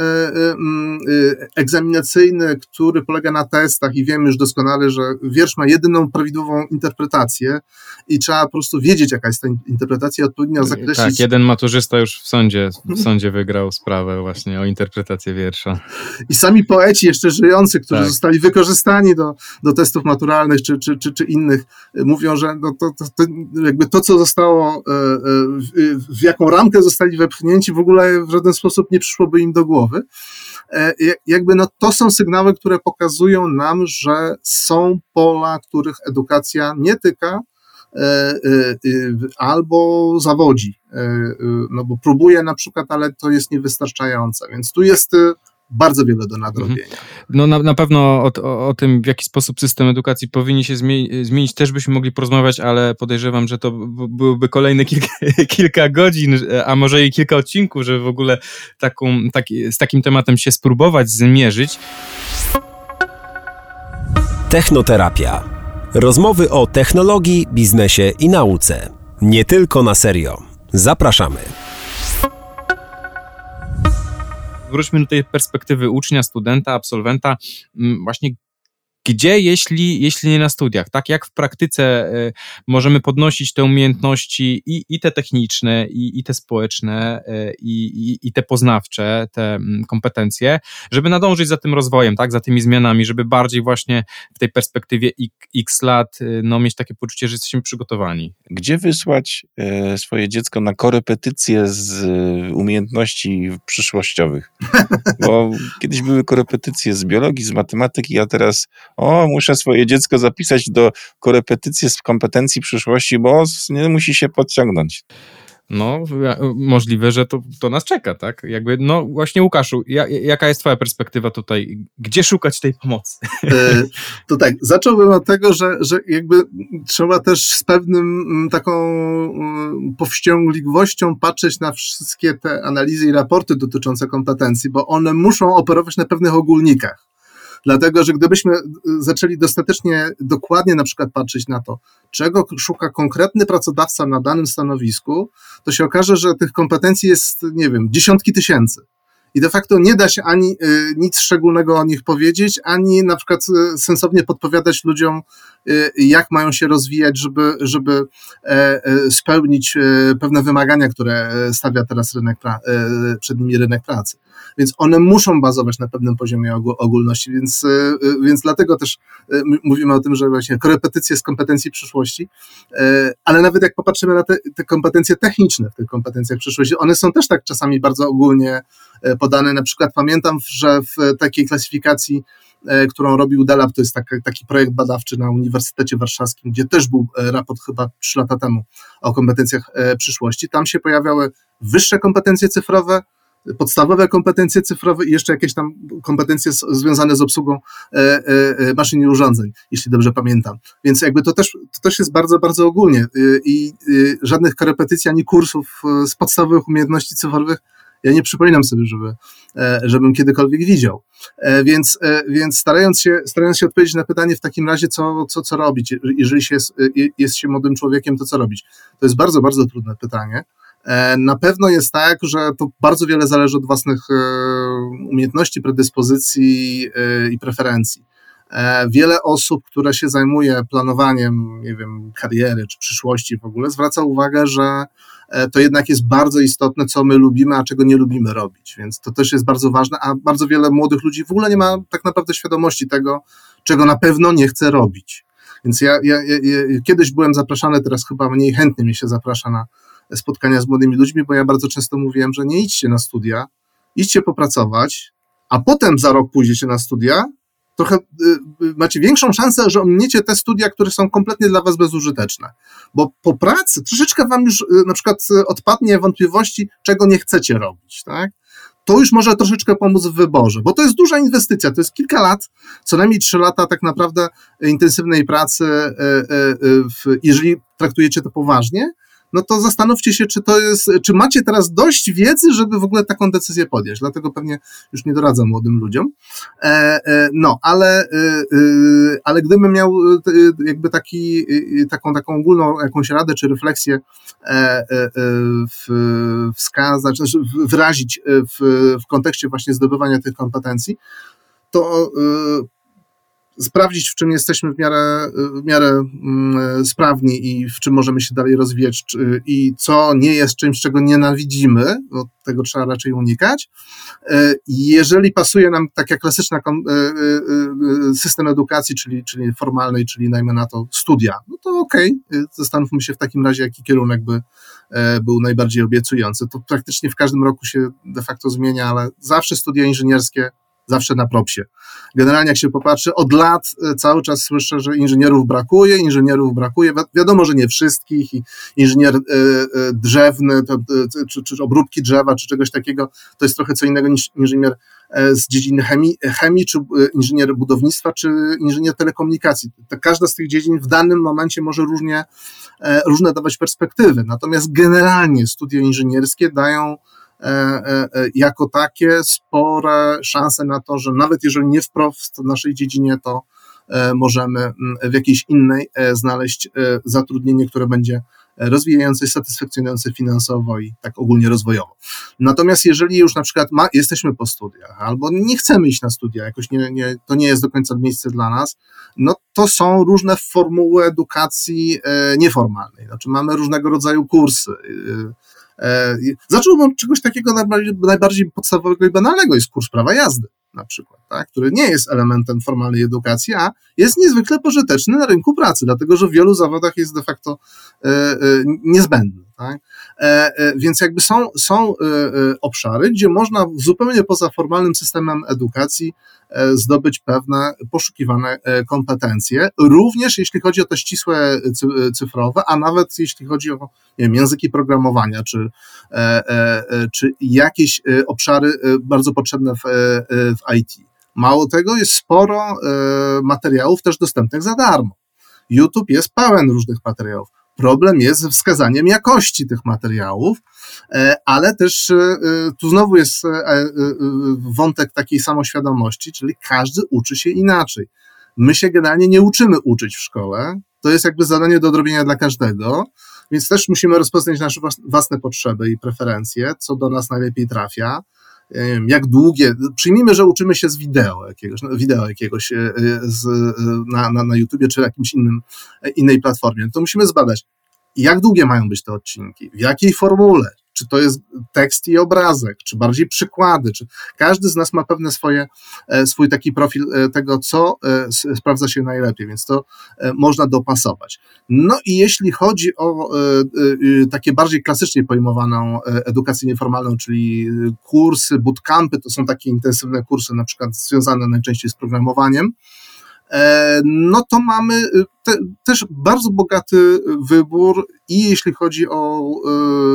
y, egzaminacyjny, który polega na testach i wiemy już doskonale, że wiersz ma jedyną prawidłową interpretację i trzeba po prostu wiedzieć, jaka jest ta interpretacja, odpowiednio zakreślić. Tak, jeden maturzysta już w sądzie, w sądzie wygrał sprawę właśnie o interpretację wiersza. I sami poeci jeszcze żyjący, którzy tak. zostali wykorzystani do, do testów maturalnych czy, czy, czy, czy innych, mówią, że no to, to, to jakby to, co zostało w jaką ramkę zostali wepchnięci, w ogóle w żaden sposób nie przyszłoby im do głowy. E, jakby no, to są sygnały, które pokazują nam, że są pola, których edukacja nie tyka, e, e, albo zawodzi, no bo próbuje na przykład, ale to jest niewystarczające, więc tu jest bardzo wiele do nadrobienia. Mhm. No na, na pewno o, o, o, tym, w jaki sposób system edukacji powinien się zmieni, zmienić, też byśmy mogli porozmawiać, ale podejrzewam, że to byłyby kolejne kilka, kilka godzin, a może i kilka odcinków, żeby w ogóle taką, tak, z takim tematem się spróbować zmierzyć. Technoterapia. Rozmowy o technologii, biznesie i nauce. Nie tylko na serio. Zapraszamy. Wróćmy do tej perspektywy ucznia, studenta, absolwenta. Mm, Właśnie gdzie, jeśli, jeśli nie na studiach, tak? Jak w praktyce y, możemy podnosić te umiejętności i, i te techniczne, i, i te społeczne, y, i, i, te poznawcze, te mm, kompetencje, żeby nadążyć za tym rozwojem, tak? Za tymi zmianami, żeby bardziej właśnie w tej perspektywie x, lat, y, no, mieć takie poczucie, że jesteśmy przygotowani. Gdzie wysłać e, swoje dziecko na korepetycje z e, umiejętności przyszłościowych? Bo kiedyś były korepetycje z biologii, z matematyki, a teraz o, muszę swoje dziecko zapisać do korepetycji z kompetencji przyszłości, bo nie musi się podciągnąć. No, możliwe, że to, to nas czeka, tak? Jakby, no właśnie Łukaszu, ja, jaka jest twoja perspektywa tutaj? Gdzie szukać tej pomocy? E, To tak, zacząłbym od tego, że, że jakby trzeba też z pewnym mm, taką mm, powściągliwością patrzeć na wszystkie te analizy i raporty dotyczące kompetencji, bo one muszą operować na pewnych ogólnikach. Dlatego, że gdybyśmy y, zaczęli dostatecznie dokładnie na przykład patrzeć na to, czego szuka konkretny pracodawca na danym stanowisku, to się okaże, że tych kompetencji jest, nie wiem, dziesiątki tysięcy. I de facto nie da się ani y, nic szczególnego o nich powiedzieć, ani na przykład y, sensownie podpowiadać ludziom, jak mają się rozwijać, żeby, żeby e, e, spełnić e, pewne wymagania, które e, stawia teraz rynek e, przed nimi rynek pracy. Więc one muszą bazować na pewnym poziomie ogó- ogólności, więc, e, e, więc dlatego też m- mówimy o tym, że właśnie korepetycje z kompetencji przyszłości, ale nawet jak popatrzymy na te, te kompetencje techniczne w tych kompetencjach przyszłości, one są też tak czasami bardzo ogólnie podane. Na przykład pamiętam, że w takiej klasyfikacji, którą robił Delap, to jest taki, taki projekt badawczy na Uniwersytecie Warszawskim, gdzie też był raport chyba 3 lata temu o kompetencjach przyszłości. Tam się pojawiały wyższe kompetencje cyfrowe, podstawowe kompetencje cyfrowe i jeszcze jakieś tam kompetencje związane z obsługą e, e, e, maszyn i urządzeń, jeśli dobrze pamiętam. Więc jakby to też, to też jest bardzo, bardzo ogólnie y, i y, żadnych korepetycji ani kursów y, z podstawowych umiejętności cyfrowych ja nie przypominam sobie, żeby, żebym kiedykolwiek widział. Więc, więc starając, się, starając się odpowiedzieć na pytanie w takim razie, co, co, co robić, jeżeli się jest, jest się młodym człowiekiem, to co robić? To jest bardzo, bardzo trudne pytanie. E, Na pewno jest tak, że to bardzo wiele zależy od własnych e, umiejętności, predyspozycji e, i preferencji. Wiele osób, które się zajmuje planowaniem, nie wiem, kariery czy przyszłości w ogóle, zwraca uwagę, że to jednak jest bardzo istotne, co my lubimy, a czego nie lubimy robić. Więc to też jest bardzo ważne, a bardzo wiele młodych ludzi w ogóle nie ma tak naprawdę świadomości tego, czego na pewno nie chce robić. Więc ja, ja, ja, ja kiedyś byłem zapraszany, teraz chyba mniej chętnie mi się zaprasza na spotkania z młodymi ludźmi, bo ja bardzo często mówiłem, że nie idźcie na studia, idźcie popracować, a potem za rok pójdziecie na studia, trochę y, y, macie większą szansę, że ominiecie te studia, które są kompletnie dla was bezużyteczne. Bo po pracy troszeczkę wam już y, na przykład y, odpadnie wątpliwości, czego nie chcecie robić, tak? To już może troszeczkę pomóc w wyborze, bo to jest duża inwestycja, to jest kilka lat, co najmniej trzy lata tak naprawdę intensywnej pracy, y, jeżeli traktujecie to poważnie, no to zastanówcie się, czy to jest, czy macie teraz dość wiedzy, żeby w ogóle taką decyzję podjąć. Dlatego pewnie już nie doradzam młodym ludziom. E, e, no, ale, e, ale gdybym miał jakby taki, taką, taką ogólną jakąś radę czy refleksję wskazać, znaczy wyrazić w, w kontekście właśnie zdobywania tych kompetencji, to sprawdzić, w czym jesteśmy w miarę, w miarę mm, sprawni i w czym możemy się dalej rozwijać i co nie jest czymś, czego nienawidzimy, bo tego trzeba raczej unikać. E, Jeżeli pasuje nam taka klasyczna e, e, e, system edukacji, czyli, czyli formalnej, czyli najmniej na to studia, no to okej, okay. zastanówmy się w takim razie, jaki kierunek by e, był najbardziej obiecujący. To praktycznie w każdym roku się de facto zmienia, ale zawsze studia inżynierskie zawsze na propsie. Generalnie jak się popatrzy, od lat e, cały czas słyszę, że inżynierów brakuje, inżynierów brakuje. Wi- Wiadomo, że nie wszystkich i inżynier e, e, drzewny, to, czy, czy obróbki drzewa, czy czegoś takiego, to jest trochę co innego niż inżynier e, z dziedziny chemii, chemii czy inżynier budownictwa, czy inżynier telekomunikacji. Każda z tych dziedzin w danym momencie może różnie, e, różne dawać perspektywy. Natomiast generalnie studia inżynierskie dają jako takie spore szanse na to, że nawet jeżeli nie wprost w naszej dziedzinie, to, możemy mm, w jakiejś innej znaleźć zatrudnienie, które będzie rozwijające, satysfakcjonujące finansowo i tak ogólnie rozwojowo. Natomiast jeżeli już na przykład ma, jesteśmy po studiach, albo nie chcemy iść na studia, jakoś nie, nie, to nie jest do końca miejsce dla nas, no to są różne formuły edukacji e, nieformalnej. Znaczy mamy różnego rodzaju kursy. E, zacząłbym od czegoś takiego najbardziej, najbardziej podstawowego i banalnego, jest kurs prawa jazdy na przykład, tak, który nie jest elementem formalnej edukacji, a jest niezwykle pożyteczny na rynku pracy, dlatego że w wielu zawodach jest de facto e, e, niezbędny. Tak? E, e, więc jakby są, są e, obszary, gdzie można zupełnie poza formalnym systemem edukacji zdobyć pewne poszukiwane kompetencje, również jeśli chodzi o te ścisłe cyfrowe, a nawet jeśli chodzi o nie wiem, języki programowania, czy, czy jakieś obszary bardzo potrzebne w, w IT. Mało tego, jest sporo materiałów też dostępnych za darmo. YouTube jest pełen różnych materiałów. Problem jest ze wskazaniem jakości tych materiałów, e, ale też e, e, tu znowu jest wątek takiej samoświadomości, czyli każdy uczy się inaczej. My się generalnie nie uczymy uczyć w szkole. To jest jakby zadanie do odrobienia dla każdego, więc też musimy rozpoznać nasze własne potrzeby i preferencje, co do nas najlepiej trafia jak długie, przyjmijmy, że uczymy się z wideo jakiegoś, no, wideo jakiegoś e, z, e, na, na, na YouTubie czy jakimś innym, e, innej platformie, to musimy zbadać, jak długie mają być te odcinki, w jakiej formule, czy to jest tekst i obrazek, czy bardziej przykłady, czy każdy z nas ma pewne swoje, e, swój taki profil e, tego, co e, sprawdza się najlepiej, więc to można dopasować. No i jeśli chodzi o takie bardziej klasycznie pojmowaną edukację nieformalną, czyli kursy, bootcampy, to są takie intensywne kursy, na przykład związane najczęściej z programowaniem, no to mamy y, te, też bardzo bogaty wybór i jeśli chodzi o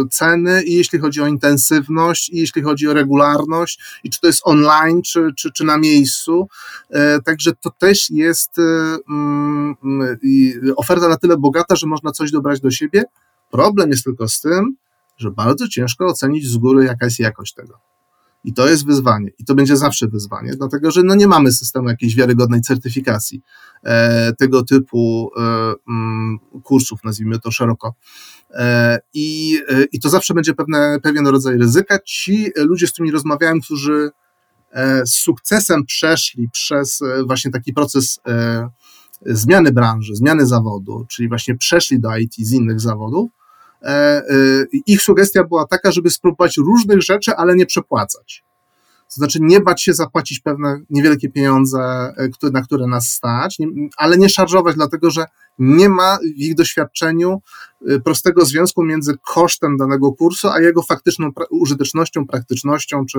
y, ceny, i jeśli chodzi o intensywność, i jeśli chodzi o regularność, i czy to jest online, czy, czy, czy na miejscu. E, także to też jest y, mm, oferta na tyle bogata, że można coś dobrać do siebie. Problem jest tylko z tym, że bardzo ciężko ocenić z góry, jaka jest jakość tego. I to jest wyzwanie. I to będzie zawsze wyzwanie, dlatego że no nie mamy systemu jakiejś wiarygodnej certyfikacji e, tego typu e, mm, kursów, nazwijmy to szeroko. E, I, e, I to zawsze będzie pewne, pewien rodzaj ryzyka. Ci ludzie, z którymi rozmawiałem, którzy e, z sukcesem przeszli przez e, właśnie taki proces zmiany branży, zmiany zawodu, czyli właśnie przeszli do IT z innych zawodów, ich sugestia była taka, żeby spróbować różnych rzeczy, ale nie przepłacać. To znaczy nie bać się zapłacić pewne niewielkie pieniądze, e, na które nas stać, ale nie szarżować, dlatego że nie ma w ich doświadczeniu prostego związku między kosztem danego kursu, a jego faktyczną użytecznością, praktycznością, czy,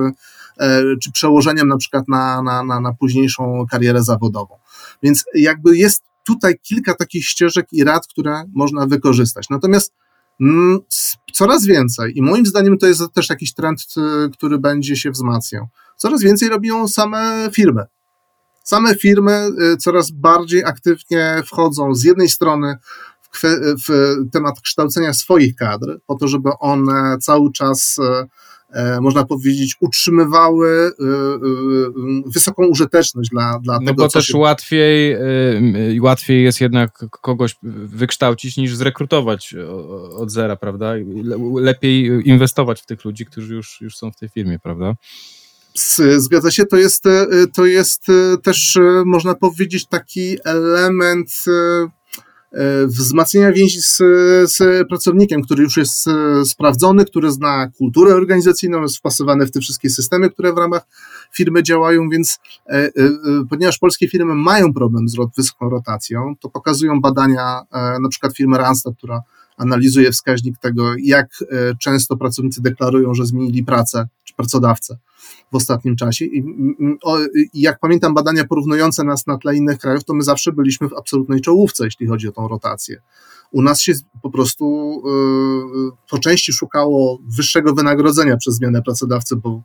czy przełożeniem na przykład na, na, na, na późniejszą karierę zawodową. Więc jakby jest tutaj kilka takich ścieżek i rad, które można wykorzystać. Natomiast coraz więcej, i moim zdaniem to jest też jakiś trend, y, który będzie się wzmacniał. Coraz więcej robią same firmy. Same firmy y, coraz bardziej aktywnie wchodzą z jednej strony w, w temat kształcenia swoich kadr, po to, żeby one cały czas y, można powiedzieć, utrzymywały e, e, wysoką użyteczność dla, dla no tego. Bo też się... łatwiej, łatwiej jest jednak kogoś wykształcić niż zrekrutować od zera, prawda? Lepiej inwestować w tych ludzi, którzy już, już są w tej firmie, prawda? Zgadza się, to jest, to jest też, można powiedzieć, taki element E, wzmacniania więzi z, z, pracownikiem, który już jest e, sprawdzony, który zna kulturę organizacyjną, jest wpasowany w te wszystkie systemy, które w ramach firmy działają, więc e, ponieważ polskie firmy mają problem z wysoką rotacją, to pokazują badania na przykład firmy Randstad, która analizuje wskaźnik tego, jak często pracownicy deklarują, że zmienili pracę czy pracodawcę w ostatnim czasie. I, jak pamiętam badania porównujące nas na tle innych krajów, to my zawsze byliśmy w absolutnej czołówce, jeśli chodzi o tą rotację. U nas się po prostu yy, po części szukało wyższego wynagrodzenia przez zmianę pracodawcy, bo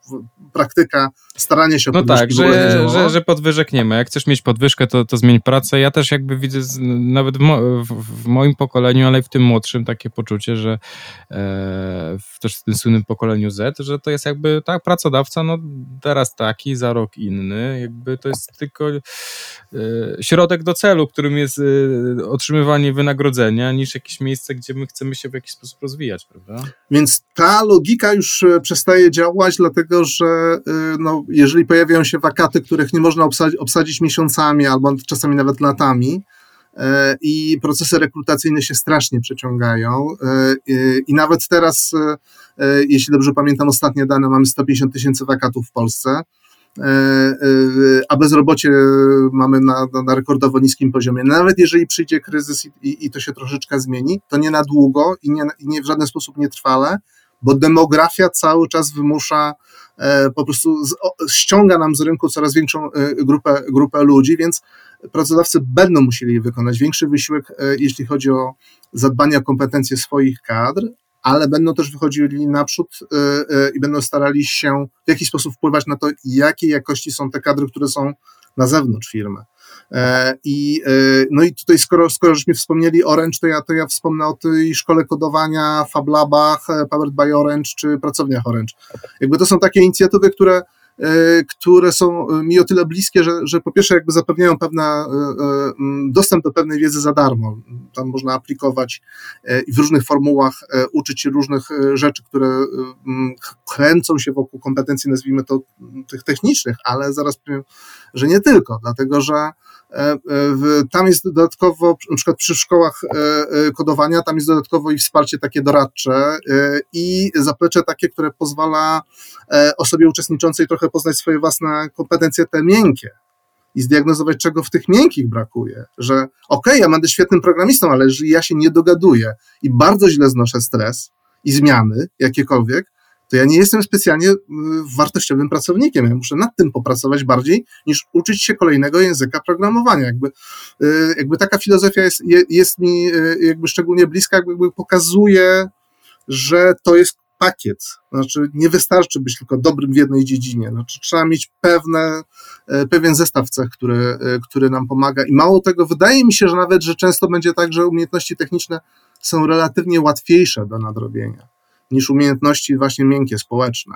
praktyka starania się o No tak, że, że, że podwyżek nie ma. Jak chcesz mieć podwyżkę, to, to zmień pracę. Ja też jakby widzę nawet w, mo, w, w, moim pokoleniu, ale i w tym młodszym takie poczucie, że e, też w tym słynnym pokoleniu Z, że to jest jakby tak, pracodawca, no teraz taki, za rok inny, jakby to jest tylko e, środek do celu, którym jest e, otrzymywanie wynagrodzenia, niż jakieś miejsce, gdzie my chcemy się w jakiś sposób rozwijać, prawda? Więc ta logika już e, przestaje działać, dlatego że e, no, jeżeli pojawiają się wakaty, których nie można obsadzić, obsadzić miesiącami albo czasami nawet latami, e, i procesy rekrutacyjne się strasznie przeciągają. I nawet teraz, jeśli dobrze pamiętam ostatnie dane, mamy 150 tysięcy wakatów w Polsce. E, e, a bezrobocie mamy na, na rekordowo niskim poziomie. Nawet jeżeli przyjdzie kryzys i, i to się troszeczkę zmieni, to nie na długo i nie, i nie w żaden sposób nie trwale, bo demografia cały czas wymusza, e, po prostu z, o, ściąga nam z rynku coraz większą grupę, grupę ludzi, więc pracodawcy będą musieli wykonać większy wysiłek, jeśli chodzi o zadbanie o kompetencje swoich kadr, ale będą też wychodzili naprzód y, y, i będą starali się w jakiś sposób wpływać na to, jakiej jakości są te kadry, które są na zewnątrz firmy. E, I, y, no i tutaj, skoro, skoro żeśmy wspomnieli Orange, to ja, to ja wspomnę o tej szkole kodowania, FabLabach, e, Powered by Orange czy pracowniach Orange. Jakby to są takie inicjatywy, które które są e, mi o tyle bliskie, że, że po pierwsze jakby zapewniają pewne, e, dostęp do pewnej wiedzy za darmo. Tam można aplikować i w różnych formułach uczyć się różnych rzeczy, które kręcą się wokół kompetencji, nazwijmy to tych technicznych, ale zaraz powiem, że nie tylko, dlatego że tam jest dodatkowo, na przykład przy szkołach kodowania, tam jest dodatkowo i wsparcie takie doradcze i zaplecze takie, które pozwala osobie uczestniczącej trochę trochę poznać swoje własne kompetencje te miękkie i zdiagnozować, czego w tych miękkich brakuje. Że okej, okay, ja będę świetnym programistą, ale jeżeli ja się nie dogaduję i bardzo źle znoszę stres i zmiany jakiekolwiek, to ja nie jestem specjalnie y, wartościowym pracownikiem. Ja muszę nad tym popracować bardziej niż uczyć się kolejnego języka programowania. Jakby, y, jakby taka filozofia jest, jest mi y, jakby szczególnie bliska, jakby pokazuje, że to jest pakiet. Znaczy, nie wystarczy być tylko dobrym w jednej dziedzinie. Znaczy, trzeba mieć pewne, pewien zestaw cech, który, który nam pomaga. I mało tego, wydaje mi się, że nawet, że często będzie tak, że umiejętności techniczne są relatywnie łatwiejsze do nadrobienia niż umiejętności właśnie miękkie, społeczne.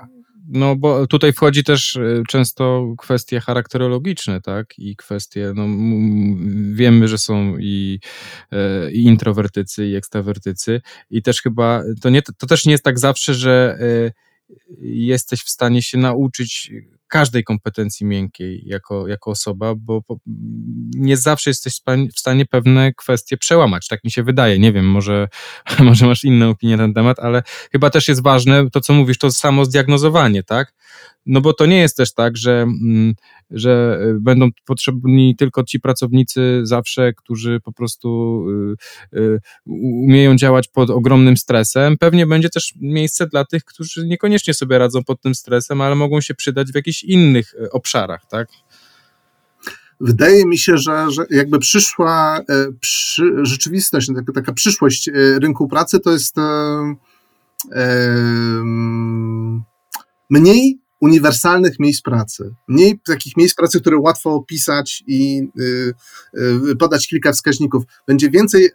No bo tutaj wchodzi też e, często kwestie charakterologiczne, tak? I kwestie, no wiemy, że są i, e, i introwertycy, i ekstrawertycy. I też chyba, to, nie, to też nie jest tak zawsze, że e, jesteś w stanie się nauczyć każdej kompetencji miękkiej jako, jako osoba, bo nie zawsze jesteś w stanie pewne kwestie przełamać. Tak mi się wydaje. Nie wiem, może, może masz inną opinię na ten temat, ale chyba też jest ważne to, co mówisz, to samo zdiagnozowanie, tak? No bo to nie jest też tak, że, mm, że y, będą potrzebni tylko ci pracownicy zawsze, którzy po prostu y, y, umieją działać pod ogromnym stresem. Pewnie będzie też miejsce dla tych, którzy niekoniecznie sobie radzą pod tym stresem, ale mogą się przydać w jakichś innych obszarach, tak? Wydaje mi się, że, że jakby przyszła e, przy, rzeczywistość, taka, taka przyszłość e, rynku pracy to jest e, mniej uniwersalnych miejsc pracy. Mniej takich miejsc pracy, które łatwo opisać i y, y, podać kilka wskaźników. Będzie więcej y,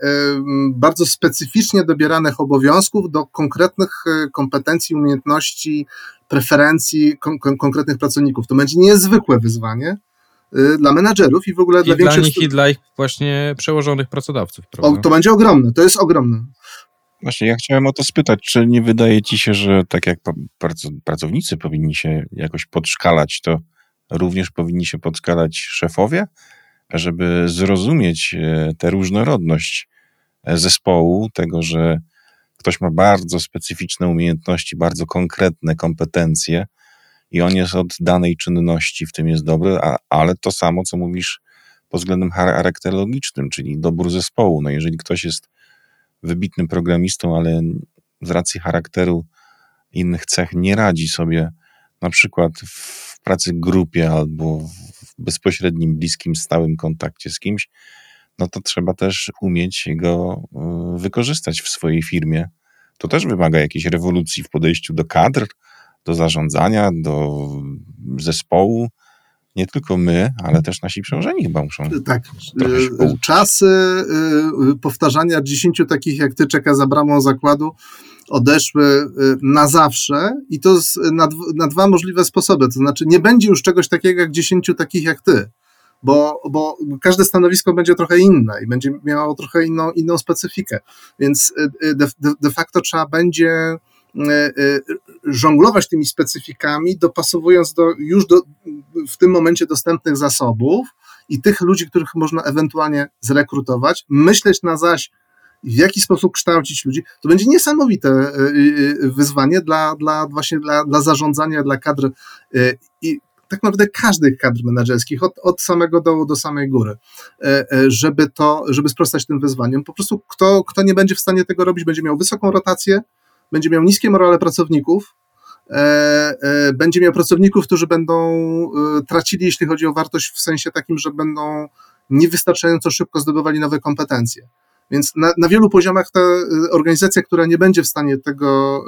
bardzo specyficznie dobieranych obowiązków do konkretnych kompetencji, umiejętności, preferencji kon konkretnych pracowników. To będzie niezwykłe wyzwanie dla menadżerów i w ogóle I dla większych... Dla nich i dla ich właśnie przełożonych pracodawców. O, to będzie ogromne, to jest ogromne. Właśnie, ja chciałem o to spytać, czy nie wydaje ci się, że tak jak pracownicy powinni się jakoś podszkalać, to również powinni się podszkalać szefowie, żeby zrozumieć e, tę różnorodność e, zespołu, tego, że ktoś ma bardzo specyficzne umiejętności, bardzo konkretne kompetencje i on jest od danej czynności, w tym jest dobry, a, ale to samo, co mówisz pod względem charakterologicznym, czyli dobór zespołu. No jeżeli ktoś jest wybitnym programistą, ale z racji charakteru innych cech nie radzi sobie na przykład w pracy grupie albo w bezpośrednim, bliskim, stałym kontakcie z kimś, no to trzeba też umieć go y, wykorzystać w swojej firmie. To też wymaga jakiejś rewolucji w podejściu do kadr, do zarządzania, do zespołu. Nie tylko my, ale też nasi przełożeni chyba muszą. Tak. trochę się pouczyć. Czasy y, powtarzania dziesięciu takich jak ty czeka za bramą zakładu odeszły na zawsze i to na, na dwa możliwe sposoby. To znaczy, nie będzie już czegoś takiego jak dziesięciu takich jak ty, bo, bo każde stanowisko będzie trochę inne i będzie miało trochę inną, inną specyfikę. Więc de, de, de facto trzeba będzie żonglować tymi specyfikami, dopasowując do już do, w tym momencie dostępnych zasobów i tych ludzi, których można ewentualnie zrekrutować, myśleć na zaś, w jaki sposób kształcić ludzi. To będzie niesamowite y, y, wyzwanie dla, dla właśnie dla, dla zarządzania, dla kadr y, i tak naprawdę każdych kadr menedżerskich, od, od samego dołu do samej góry, żeby to, żeby sprostać tym wyzwaniom. Po prostu kto, kto nie będzie w stanie tego robić, będzie miał wysoką rotację, będzie miał niskie morale pracowników, e, e, będzie miał pracowników, którzy będą e, tracili, jeśli chodzi o wartość, w sensie takim, że będą niewystarczająco szybko zdobywali nowe kompetencje. Więc na, na wielu poziomach ta organizacja, która nie będzie w stanie tego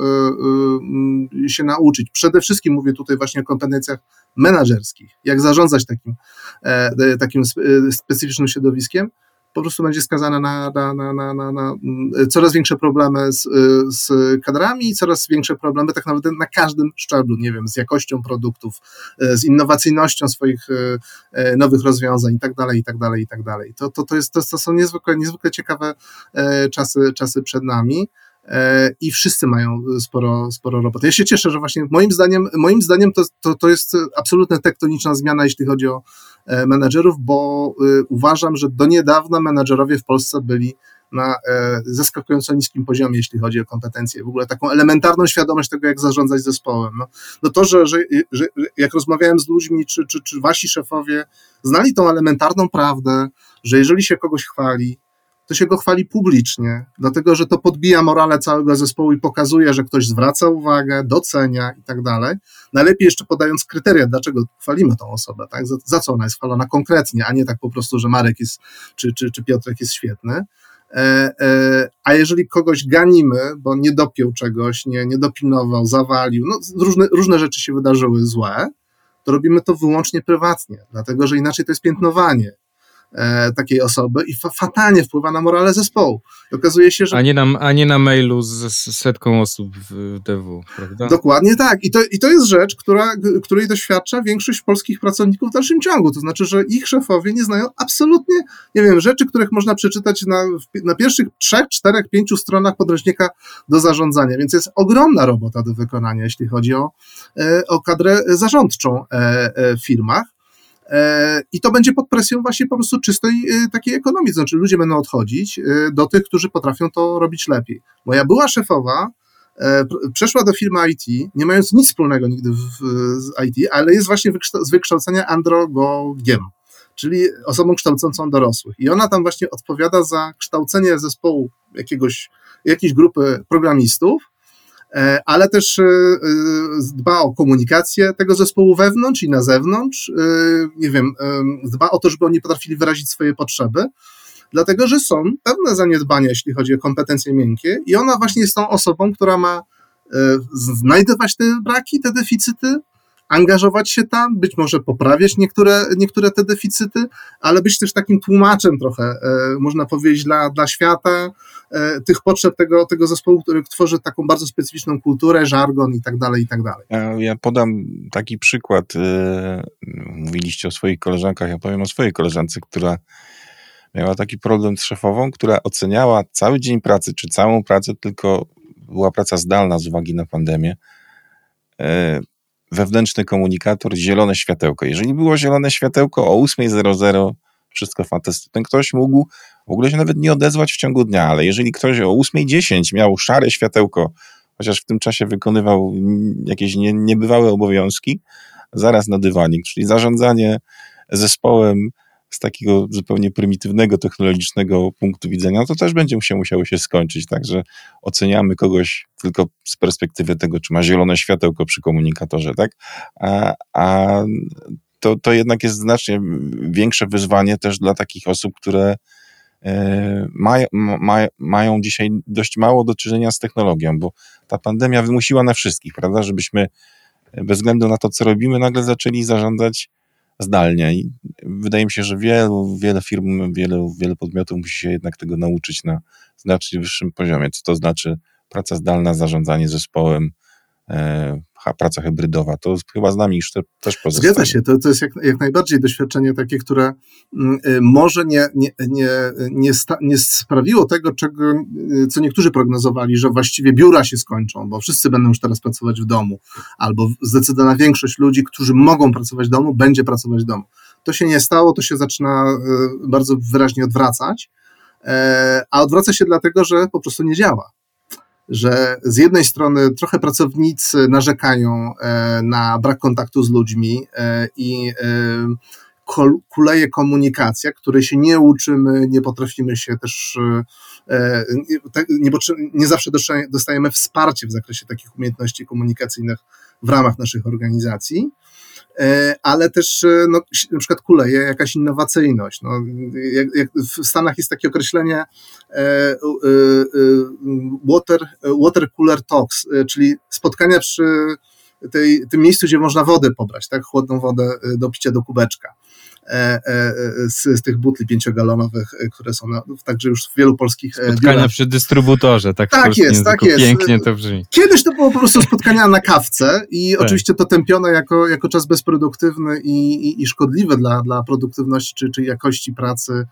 y, y, się nauczyć, przede wszystkim mówię tutaj właśnie o kompetencjach menedżerskich, jak zarządzać takim, e, takim spe- specyficznym środowiskiem, po prostu będzie skazana na, na, na, na, na, mm, coraz większe problemy z, y, z kadrami coraz większe problemy tak naprawdę na każdym szczeblu, nie wiem, z jakością produktów, y, z innowacyjnością swoich y, nowych rozwiązań i tak dalej, i tak dalej, i tak dalej. To, to, to, jest, to, to są niezwykle, niezwykle ciekawe czasy, czasy przed nami i wszyscy mają sporo, sporo roboty. Ja się cieszę, że właśnie moim zdaniem, moim zdaniem to, to, to jest absolutna tektoniczna zmiana, jeśli chodzi o e, menedżerów, bo y, uważam, że do niedawna menedżerowie w Polsce byli na e, zaskakująco niskim poziomie, jeśli chodzi o kompetencje. W ogóle taką elementarną świadomość tego, jak zarządzać zespołem. No, no to, że, że, że jak rozmawiałem z ludźmi, czy, czy, czy wasi szefowie znali tą elementarną prawdę, że jeżeli się kogoś chwali, to się go chwali publicznie, dlatego że to podbija morale całego zespołu i pokazuje, że ktoś zwraca uwagę, docenia i tak dalej. Najlepiej jeszcze podając kryteria, dlaczego chwalimy tą osobę, tak? za, za co ona jest chwalona konkretnie, a nie tak po prostu, że Marek jest, czy, czy, czy Piotrek jest świetny. E, e, a jeżeli kogoś ganimy, bo nie dopiął czegoś, nie, nie dopilnował, zawalił, no różne, różne rzeczy się wydarzyły złe, to robimy to wyłącznie prywatnie, dlatego że inaczej to jest piętnowanie takiej osoby i fa fatalnie wpływa na morale zespołu. Okazuje się, że A nie na, a nie na mailu z, z setką osób w DW, prawda? Dokładnie tak. I to, I to jest rzecz, która, której doświadcza większość polskich pracowników w dalszym ciągu. To znaczy, że ich szefowie nie znają absolutnie, nie wiem, rzeczy, których można przeczytać na, na pierwszych trzech, czterech, pięciu stronach podręcznika do zarządzania. Więc jest ogromna robota do wykonania, jeśli chodzi o, e, o kadrę zarządczą e, e, w firmach. E, I to będzie pod presją właśnie po prostu czystej e, takiej ekonomii. Znaczy, ludzie będą odchodzić e, do tych, którzy potrafią to robić lepiej. Moja była szefowa, pr- przeszła do firmy IT, nie mając nic wspólnego nigdy w, z IT, ale jest właśnie wykształ- z wykształcenia androgogiem, czyli osobą kształcącą dorosłych. I ona tam właśnie odpowiada za kształcenie zespołu jakiegoś, jakiejś grupy programistów, ale też e, e, dba o komunikację tego zespołu wewnątrz i na zewnątrz. e, Nie wiem, e, dba o to, żeby oni potrafili wyrazić swoje potrzeby dlatego że są pewne zaniedbania, jeśli chodzi o kompetencje miękkie, i ona właśnie jest tą osobą, która ma e, znajdywać te braki, te deficyty, angażować się tam, być może poprawiać niektóre, niektóre te deficyty, ale być też takim tłumaczem trochę, e, można powiedzieć, dla, dla świata, e, tych potrzeb tego, tego zespołu, który tworzy taką bardzo specyficzną kulturę, żargon i tak dalej, i tak dalej. Ja, ja podam taki przykład. e, Mówiliście o swoich koleżankach, ja powiem o swojej koleżance, która miała taki problem z szefową, która oceniała cały dzień pracy, czy całą pracę, tylko była praca zdalna z uwagi na pandemię. Wewnętrzny komunikator, zielone światełko. Jeżeli było zielone światełko o 8.00, wszystko fantastyczne. Ktoś mógł w ogóle się nawet nie odezwać w ciągu dnia, ale jeżeli ktoś o 8.10 miał szare światełko, chociaż w tym czasie wykonywał jakieś nie, niebywałe obowiązki, zaraz na dywanik, czyli zarządzanie zespołem z takiego zupełnie prymitywnego, technologicznego punktu widzenia, no to też będzie się musiało się skończyć. Także oceniamy kogoś tylko z perspektywy tego, czy ma zielone światełko przy komunikatorze, tak? A, a to, to jednak jest znacznie większe wyzwanie też dla takich osób, które mają, ma, mają dzisiaj dość mało do czynienia z technologią, bo ta pandemia wymusiła na wszystkich, prawda, żebyśmy bez względu na to, co robimy, nagle zaczęli zarządzać zdalnie. I wydaje mi się, że wielu, wiele firm, wiele, wiele podmiotów musi się jednak tego nauczyć na znacznie wyższym poziomie. Co to znaczy praca zdalna, zarządzanie zespołem, e, praca hybrydowa, to chyba z nami już te, też pozostaje. Zgadza się, to, to jest jak, jak najbardziej doświadczenie takie, które mm, y, może nie, nie, nie, nie, sta, nie sprawiło tego, czego, y, co niektórzy prognozowali, że właściwie biura się skończą, bo wszyscy będą już teraz pracować w domu, albo zdecydowana większość ludzi, którzy mogą pracować w domu, będzie pracować w domu. To się nie stało, to się zaczyna y, bardzo wyraźnie odwracać, e, a odwraca się dlatego, że po prostu nie działa że z jednej strony trochę pracownicy narzekają e, na brak kontaktu z ludźmi e, i e, kuleje komunikacja, której się nie uczymy, nie potrafimy się też, nie, zawsze dostajemy wsparcie w zakresie takich umiejętności komunikacyjnych w ramach naszych organizacji. E, ale też e, no, na przykład kuleje jakaś innowacyjność. No, jak, jak w Stanach jest takie określenie e, water, water cooler talks, czyli spotkania przy tej, tym miejscu, gdzie można wodę pobrać, tak, chłodną wodę do picia do kubeczka. E, e, z, z tych butli pięciogalonowych, e, które są na, także już w wielu polskich Spotkania biurach. przy dystrybutorze, tak, tak jest, tak jest. Pięknie to brzmi. Kiedyś to było po prostu spotkania na kawce i tak. oczywiście to tępione jako, jako czas bezproduktywny i, i, i szkodliwy dla, dla produktywności czy, czy jakości pracy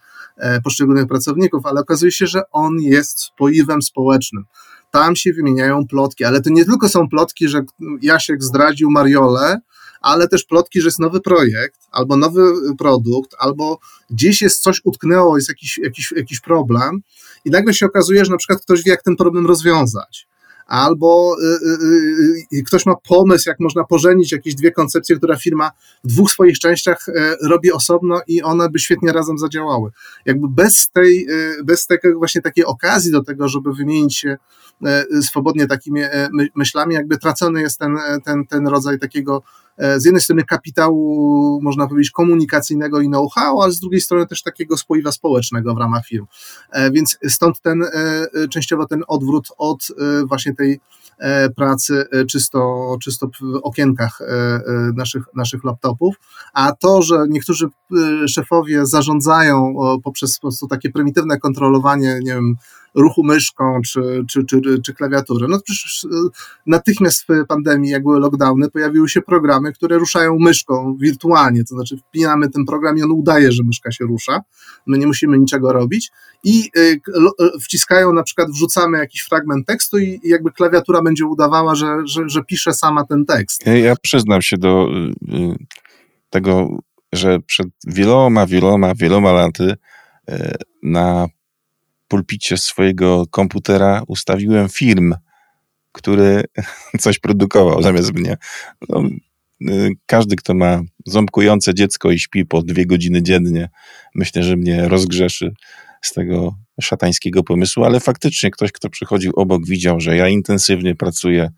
poszczególnych pracowników, ale okazuje się, że on jest spoiwem społecznym tam się wymieniają plotki, ale to nie tylko są plotki, że Jasiek zdradził Mariolę, ale też plotki, że jest nowy projekt, albo nowy produkt, albo gdzieś jest coś utknęło, jest jakiś, jakiś, jakiś problem i nagle się okazuje, że na przykład ktoś wie, jak ten problem rozwiązać albo y, y, y, ktoś ma pomysł, jak można pożenić jakieś dwie koncepcje, które firma w dwóch swoich częściach e, robi osobno i one by świetnie razem zadziałały. Jakby bez tej, bez tego właśnie takiej okazji do tego, żeby wymienić się e, swobodnie takimi e, myślami, jakby tracony jest ten, ten, ten rodzaj takiego z jednej strony kapitału, można powiedzieć, komunikacyjnego i know-how, ale z drugiej strony też takiego spoiwa społecznego w ramach firm. Więc stąd ten częściowo ten odwrót od właśnie tej e, pracy e, czysto, czysto w okienkach e, naszych, naszych laptopów, a to, że niektórzy szefowie zarządzają poprzez po prostu takie prymitywne kontrolowanie, nie wiem, ruchu myszką czy, czy, czy, czy klawiatury. No przecież natychmiast w pandemii, jak były lockdowny, pojawiły się programy, które ruszają myszką wirtualnie, to znaczy wpinamy ten program i on udaje, że myszka się rusza. My nie musimy niczego robić i y, wciskają na przykład, wrzucamy jakiś fragment tekstu i jakby klawiatura będzie udawała, że, że, że pisze sama ten tekst. Ja, ja przyznam się do tego, że przed wieloma, wieloma, wieloma laty na pulpicie swojego komputera ustawiłem film, który coś produkował zamiast mnie. No, każdy, kto ma ząbkujące dziecko i śpi po dwie godziny dziennie, myślę, że mnie rozgrzeszy z tego szatańskiego pomysłu, ale faktycznie ktoś, kto przychodził obok, widział, że ja intensywnie pracuję,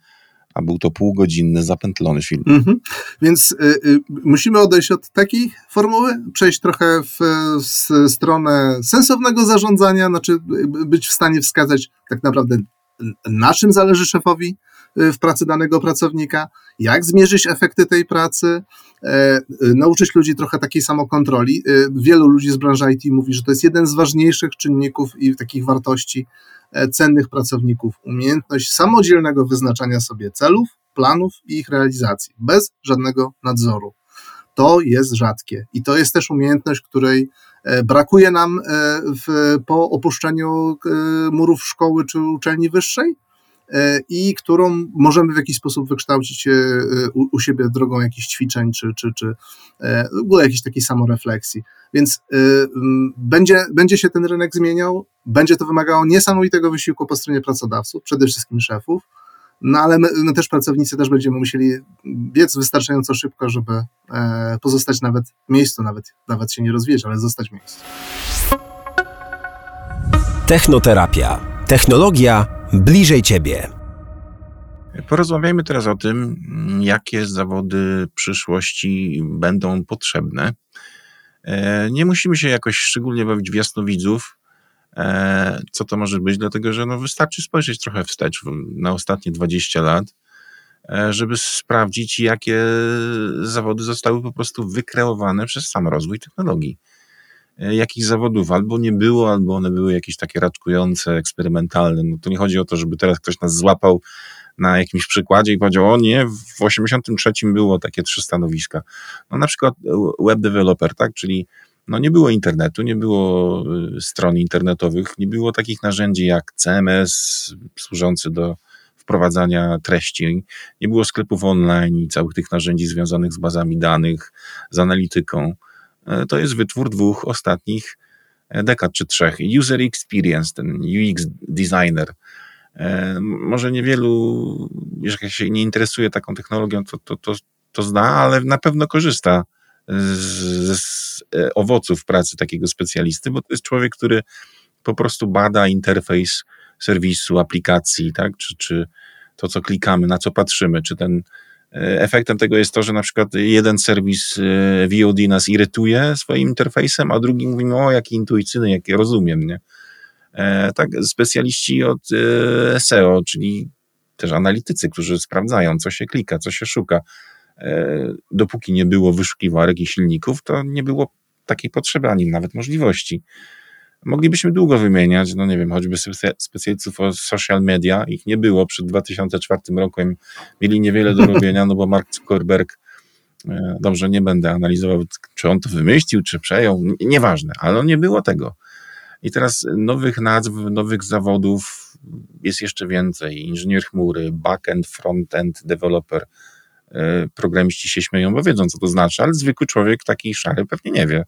a był to półgodzinny, zapętlony film. Mhm. Więc y, y, musimy odejść od takiej formuły, przejść trochę w, w stronę sensownego zarządzania, znaczy być w stanie wskazać tak naprawdę na czym zależy szefowi, Y, w pracy danego pracownika, jak zmierzyć efekty tej pracy, e, y, nauczyć ludzi trochę takiej samokontroli. Y, wielu ludzi z branży IT mówi, że to jest jeden z ważniejszych czynników i takich wartości e, cennych pracowników. Umiejętność samodzielnego wyznaczania sobie celów, planów i ich realizacji, bez żadnego nadzoru. To jest rzadkie i to jest też umiejętność, której e, brakuje nam w, po opuszczeniu murów szkoły czy uczelni wyższej, i którą możemy w jakiś sposób wykształcić e, u, u siebie drogą jakichś ćwiczeń, czy, czy, czy e, w ogóle jakiejś takiej samorefleksji. Więc będzie, będzie się ten rynek zmieniał, będzie to wymagało niesamowitego wysiłku po stronie pracodawców, przede wszystkim szefów, no ale my, my też pracownicy też będziemy musieli biec wystarczająco szybko, żeby pozostać nawet w miejscu, nawet, nawet się nie rozwijać, ale zostać w miejscu. Technoterapia. Technologia bliżej Ciebie. Porozmawiajmy teraz o tym, jakie zawody przyszłości będą potrzebne. E, nie musimy się jakoś szczególnie bawić w jasnowidzów. E, co to może być? Dlatego, że no wystarczy spojrzeć trochę wstecz na ostatnie 20 lat, e, żeby sprawdzić, jakie zawody zostały po prostu wykreowane przez sam rozwój technologii. E, jakich zawodów albo nie było, albo one były jakieś takie raczkujące, eksperymentalne. No to nie chodzi o to, żeby teraz ktoś nas złapał na jakimś przykładzie i powiedział, o nie, w 83 było takie trzy stanowiska. No na przykład web developer, tak, czyli no nie było internetu, nie było y, stron internetowych, nie było takich narzędzi jak CMS służący do wprowadzania treści, nie było sklepów online i całych tych narzędzi związanych z bazami danych, z analityką. E, to jest wytwór dwóch ostatnich e, dekad czy trzech. User experience, ten UX designer. E, może niewielu, jeżeli się nie interesuje taką technologią, to, to, to, to zna, ale na pewno korzysta z, z owoców pracy takiego specjalisty, bo to jest człowiek, który po prostu bada interfejs serwisu, aplikacji, tak? czy, czy to, co klikamy, na co patrzymy, czy ten efektem tego jest to, że na przykład jeden serwis e, VOD nas irytuje swoim interfejsem, a drugi mówimy, o jaki intuicyjny, jak ja rozumiem, nie? E, tak, specjaliści od SEO, czyli też analitycy, którzy sprawdzają, co się klika, co się szuka, E, dopóki nie było wyszukiwarek i silników, to nie było takiej potrzeby, ani nawet możliwości. Moglibyśmy długo wymieniać, no nie wiem, choćby specjalistów o social media, ich nie było przed 2004 rokiem, mieli niewiele do robienia, no bo Mark Zuckerberg, e, dobrze, nie będę analizował, czy on to wymyślił, czy przejął, nieważne, ale nie było tego. I teraz nowych nazw, nowych zawodów jest jeszcze więcej. Inżynier chmury, backend, frontend, developer, E, programiści się śmieją, bo wiedzą, co to znaczy, ale zwykły człowiek, taki szary, pewnie nie wie.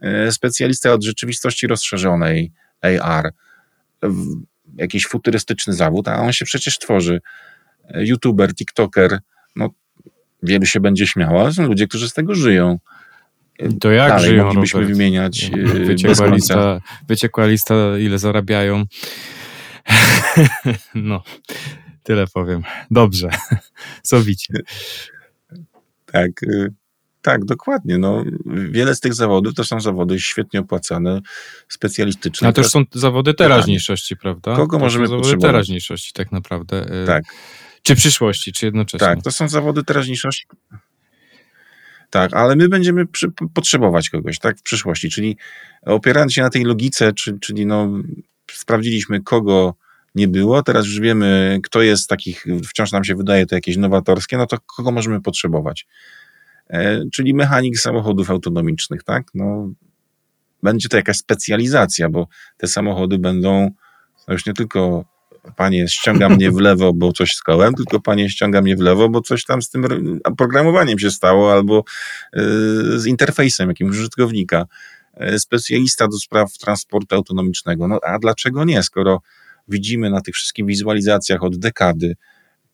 E, specjalista od rzeczywistości rozszerzonej, AR, jakiś futurystyczny zawód, a on się przecież tworzy. E, YouTuber, TikToker, no wielu się będzie śmiało, są ludzie, którzy z tego żyją. To jak Dalej żyją, moglibyśmy Robert? wymieniać. Wyciekła lista, wyciekła lista, ile zarabiają. no. Tyle powiem. Dobrze. Sowicie. Tak, y, tak, dokładnie. No, wiele z tych zawodów to są zawody świetnie opłacane, specjalistyczne. A to już są zawody teraźniejszości, prawda? Kogo to możemy zawody potrzebować? teraźniejszości tak naprawdę. Y, Tak. Czy przyszłości, czy jednocześnie? Tak, to są zawody teraźniejszości. Tak, ale my będziemy przy, potrzebować kogoś, tak, w przyszłości, czyli opierając się na tej logice, czy, czyli no, sprawdziliśmy kogo nie było. Teraz już wiemy, kto jest takich, wciąż nam się wydaje to jakieś nowatorskie, no to kogo możemy potrzebować? E, czyli mechanik samochodów autonomicznych, tak? No, będzie to jakaś specjalizacja, bo te samochody będą no już nie tylko panie ściąga mnie w lewo, bo coś skołem, tylko panie ściąga mnie w lewo, bo coś tam z tym programowaniem się stało, albo e, z interfejsem jakimś użytkownika. E, specjalista do spraw transportu autonomicznego. No a dlaczego nie, skoro widzimy na tych wszystkich wizualizacjach od dekady,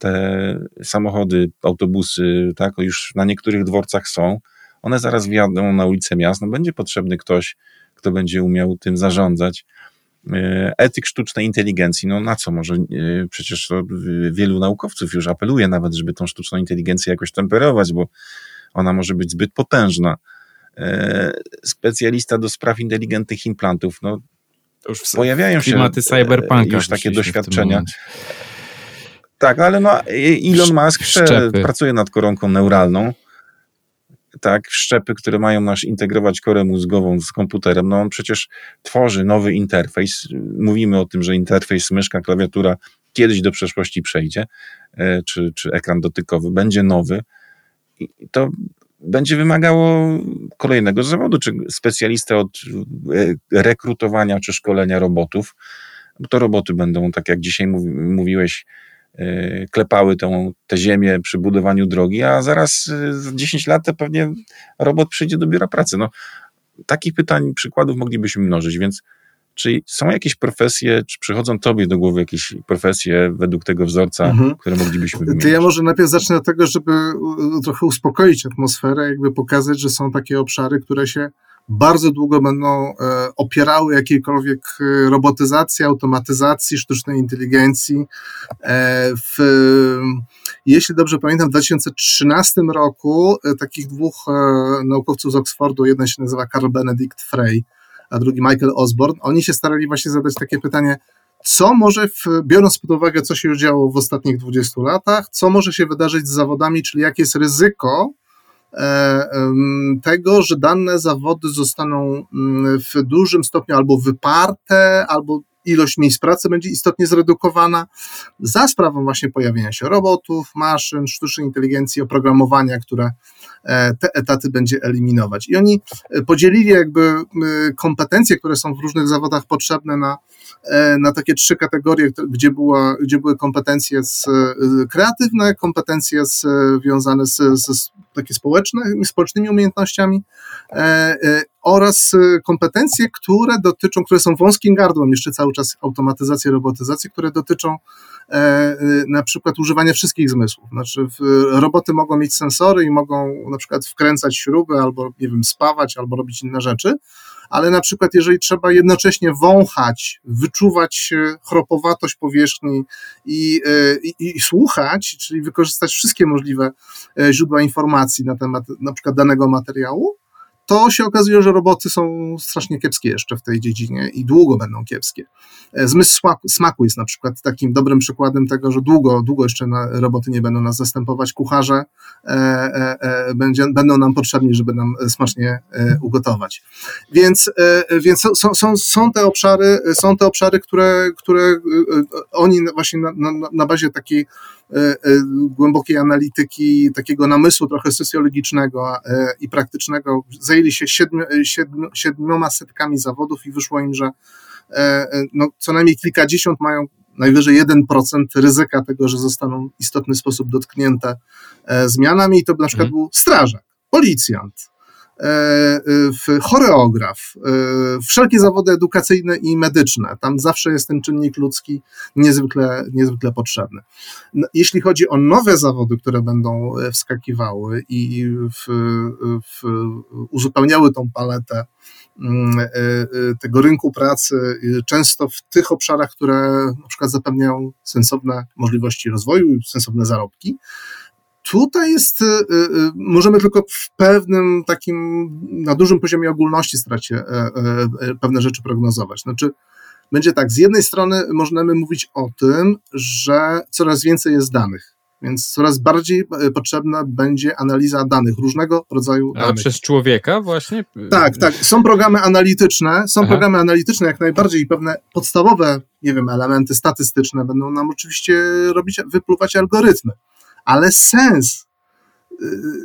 te samochody, autobusy, tak, już na niektórych dworcach są, one zaraz wjadą na ulicę miast, no będzie potrzebny ktoś, kto będzie umiał tym zarządzać. E, etyk sztucznej inteligencji, no na co może? E, przecież wielu naukowców już apeluje nawet, żeby tą sztuczną inteligencję jakoś temperować, bo ona może być zbyt potężna. E, specjalista do spraw inteligentnych implantów, no pojawiają się już takie doświadczenia. Tak, ale no, Elon Musk Szczepy. pracuje nad koronką neuralną. Tak, szczepy, które mają nasz integrować korę mózgową z komputerem. No on przecież tworzy nowy interfejs. Mówimy o tym, że interfejs myszka, klawiatura kiedyś do przeszłości przejdzie, e, czy, czy ekran dotykowy będzie nowy. I to będzie wymagało kolejnego zawodu, czy specjalistę od e, rekrutowania czy szkolenia robotów. To roboty będą, tak jak dzisiaj mówi, mówiłeś, klepały tą, tę ziemię przy budowaniu drogi, a zaraz e, za 10 lat to pewnie robot przyjdzie do biura pracy. No, takich pytań, przykładów moglibyśmy mnożyć, więc czy są jakieś profesje, czy przychodzą tobie do głowy jakieś profesje według tego wzorca, mhm. które moglibyśmy wymienić? To ja może najpierw zacznę od tego, żeby trochę uspokoić atmosferę, jakby pokazać, że są takie obszary, które się bardzo długo będą e, opierały jakiejkolwiek e, robotyzacji, automatyzacji, sztucznej inteligencji. E, w, jeśli dobrze pamiętam, w 2013 roku takich dwóch naukowców z Oxfordu, jeden się nazywa Carl Benedict Frey, a drugi Michael Osborne, oni się starali właśnie zadać takie pytanie, co może, w, biorąc pod uwagę, co się działo w ostatnich 20 latach, co może się wydarzyć z zawodami, czyli jakie jest ryzyko tego, że dane zawody zostaną mm, w dużym stopniu albo wyparte, albo ilość miejsc pracy będzie istotnie zredukowana za sprawą właśnie pojawienia się robotów, maszyn, sztucznej inteligencji, oprogramowania, które e, te etaty będzie eliminować. I oni e, podzielili jakby kompetencje, które są w różnych zawodach potrzebne na, e, na takie trzy kategorie, gdzie, była, gdzie były kompetencje z, kreatywne, kompetencje związane z, z takie społeczne, społecznymi umiejętnościami oraz kompetencje, które dotyczą, które są wąskim gardłem jeszcze cały czas automatyzacji, robotyzacji, które dotyczą e, e, na przykład używania wszystkich zmysłów. Znaczy, roboty mogą mieć sensory i mogą na przykład wkręcać śruby, albo nie wiem, spawać, albo robić inne rzeczy, ale na przykład jeżeli trzeba jednocześnie wąchać, wyczuwać e, chropowatość powierzchni i, i, i, słuchać, czyli wykorzystać wszystkie możliwe źródła informacji na temat na przykład danego materiału, to się okazuje, że roboty są strasznie kiepskie jeszcze w tej dziedzinie i długo będą kiepskie. E, zmysł smaku jest na przykład takim dobrym przykładem tego, że długo, długo jeszcze roboty nie będą nas zastępować. Kucharze e, e, będzie, będą nam potrzebni, żeby nam smacznie ugotować. Więc, więc są, są, są te obszary, są te obszary, które, które oni właśnie na, na, na bazie takiej głębokiej analityki, takiego namysłu trochę socjologicznego i praktycznego. Zajęli się siedmiu, siedmiu, siedmioma setkami zawodów i wyszło im, że E, e, no, co najmniej kilkadziesiąt mają najwyżej 1% ryzyka tego, że zostaną w istotny sposób dotknięte e, zmianami. I to na przykład mhm. był strażak, policjant, choreograf, wszelkie zawody edukacyjne i medyczne. Tam zawsze jest ten czynnik ludzki niezwykle, niezwykle potrzebny. No, jeśli chodzi o nowe zawody, które będą wskakiwały i w, w, uzupełniały tą paletę Mm, e, e, tego rynku pracy, często w tych obszarach, które na przykład zapewniają sensowne możliwości rozwoju, sensowne zarobki. Tutaj jest, y, y, możemy tylko w pewnym takim, na dużym poziomie ogólności starać e, pewne rzeczy prognozować. Znaczy, będzie tak, z jednej strony możemy mówić o tym, że coraz więcej jest danych więc coraz bardziej e, potrzebna będzie analiza danych, różnego rodzaju danych. A przez człowieka właśnie? Tak, tak. Są programy analityczne, są Aha. programy analityczne jak najbardziej i pewne podstawowe, nie wiem, elementy statystyczne będą nam oczywiście robić, wypluwać algorytmy. Ale sens e,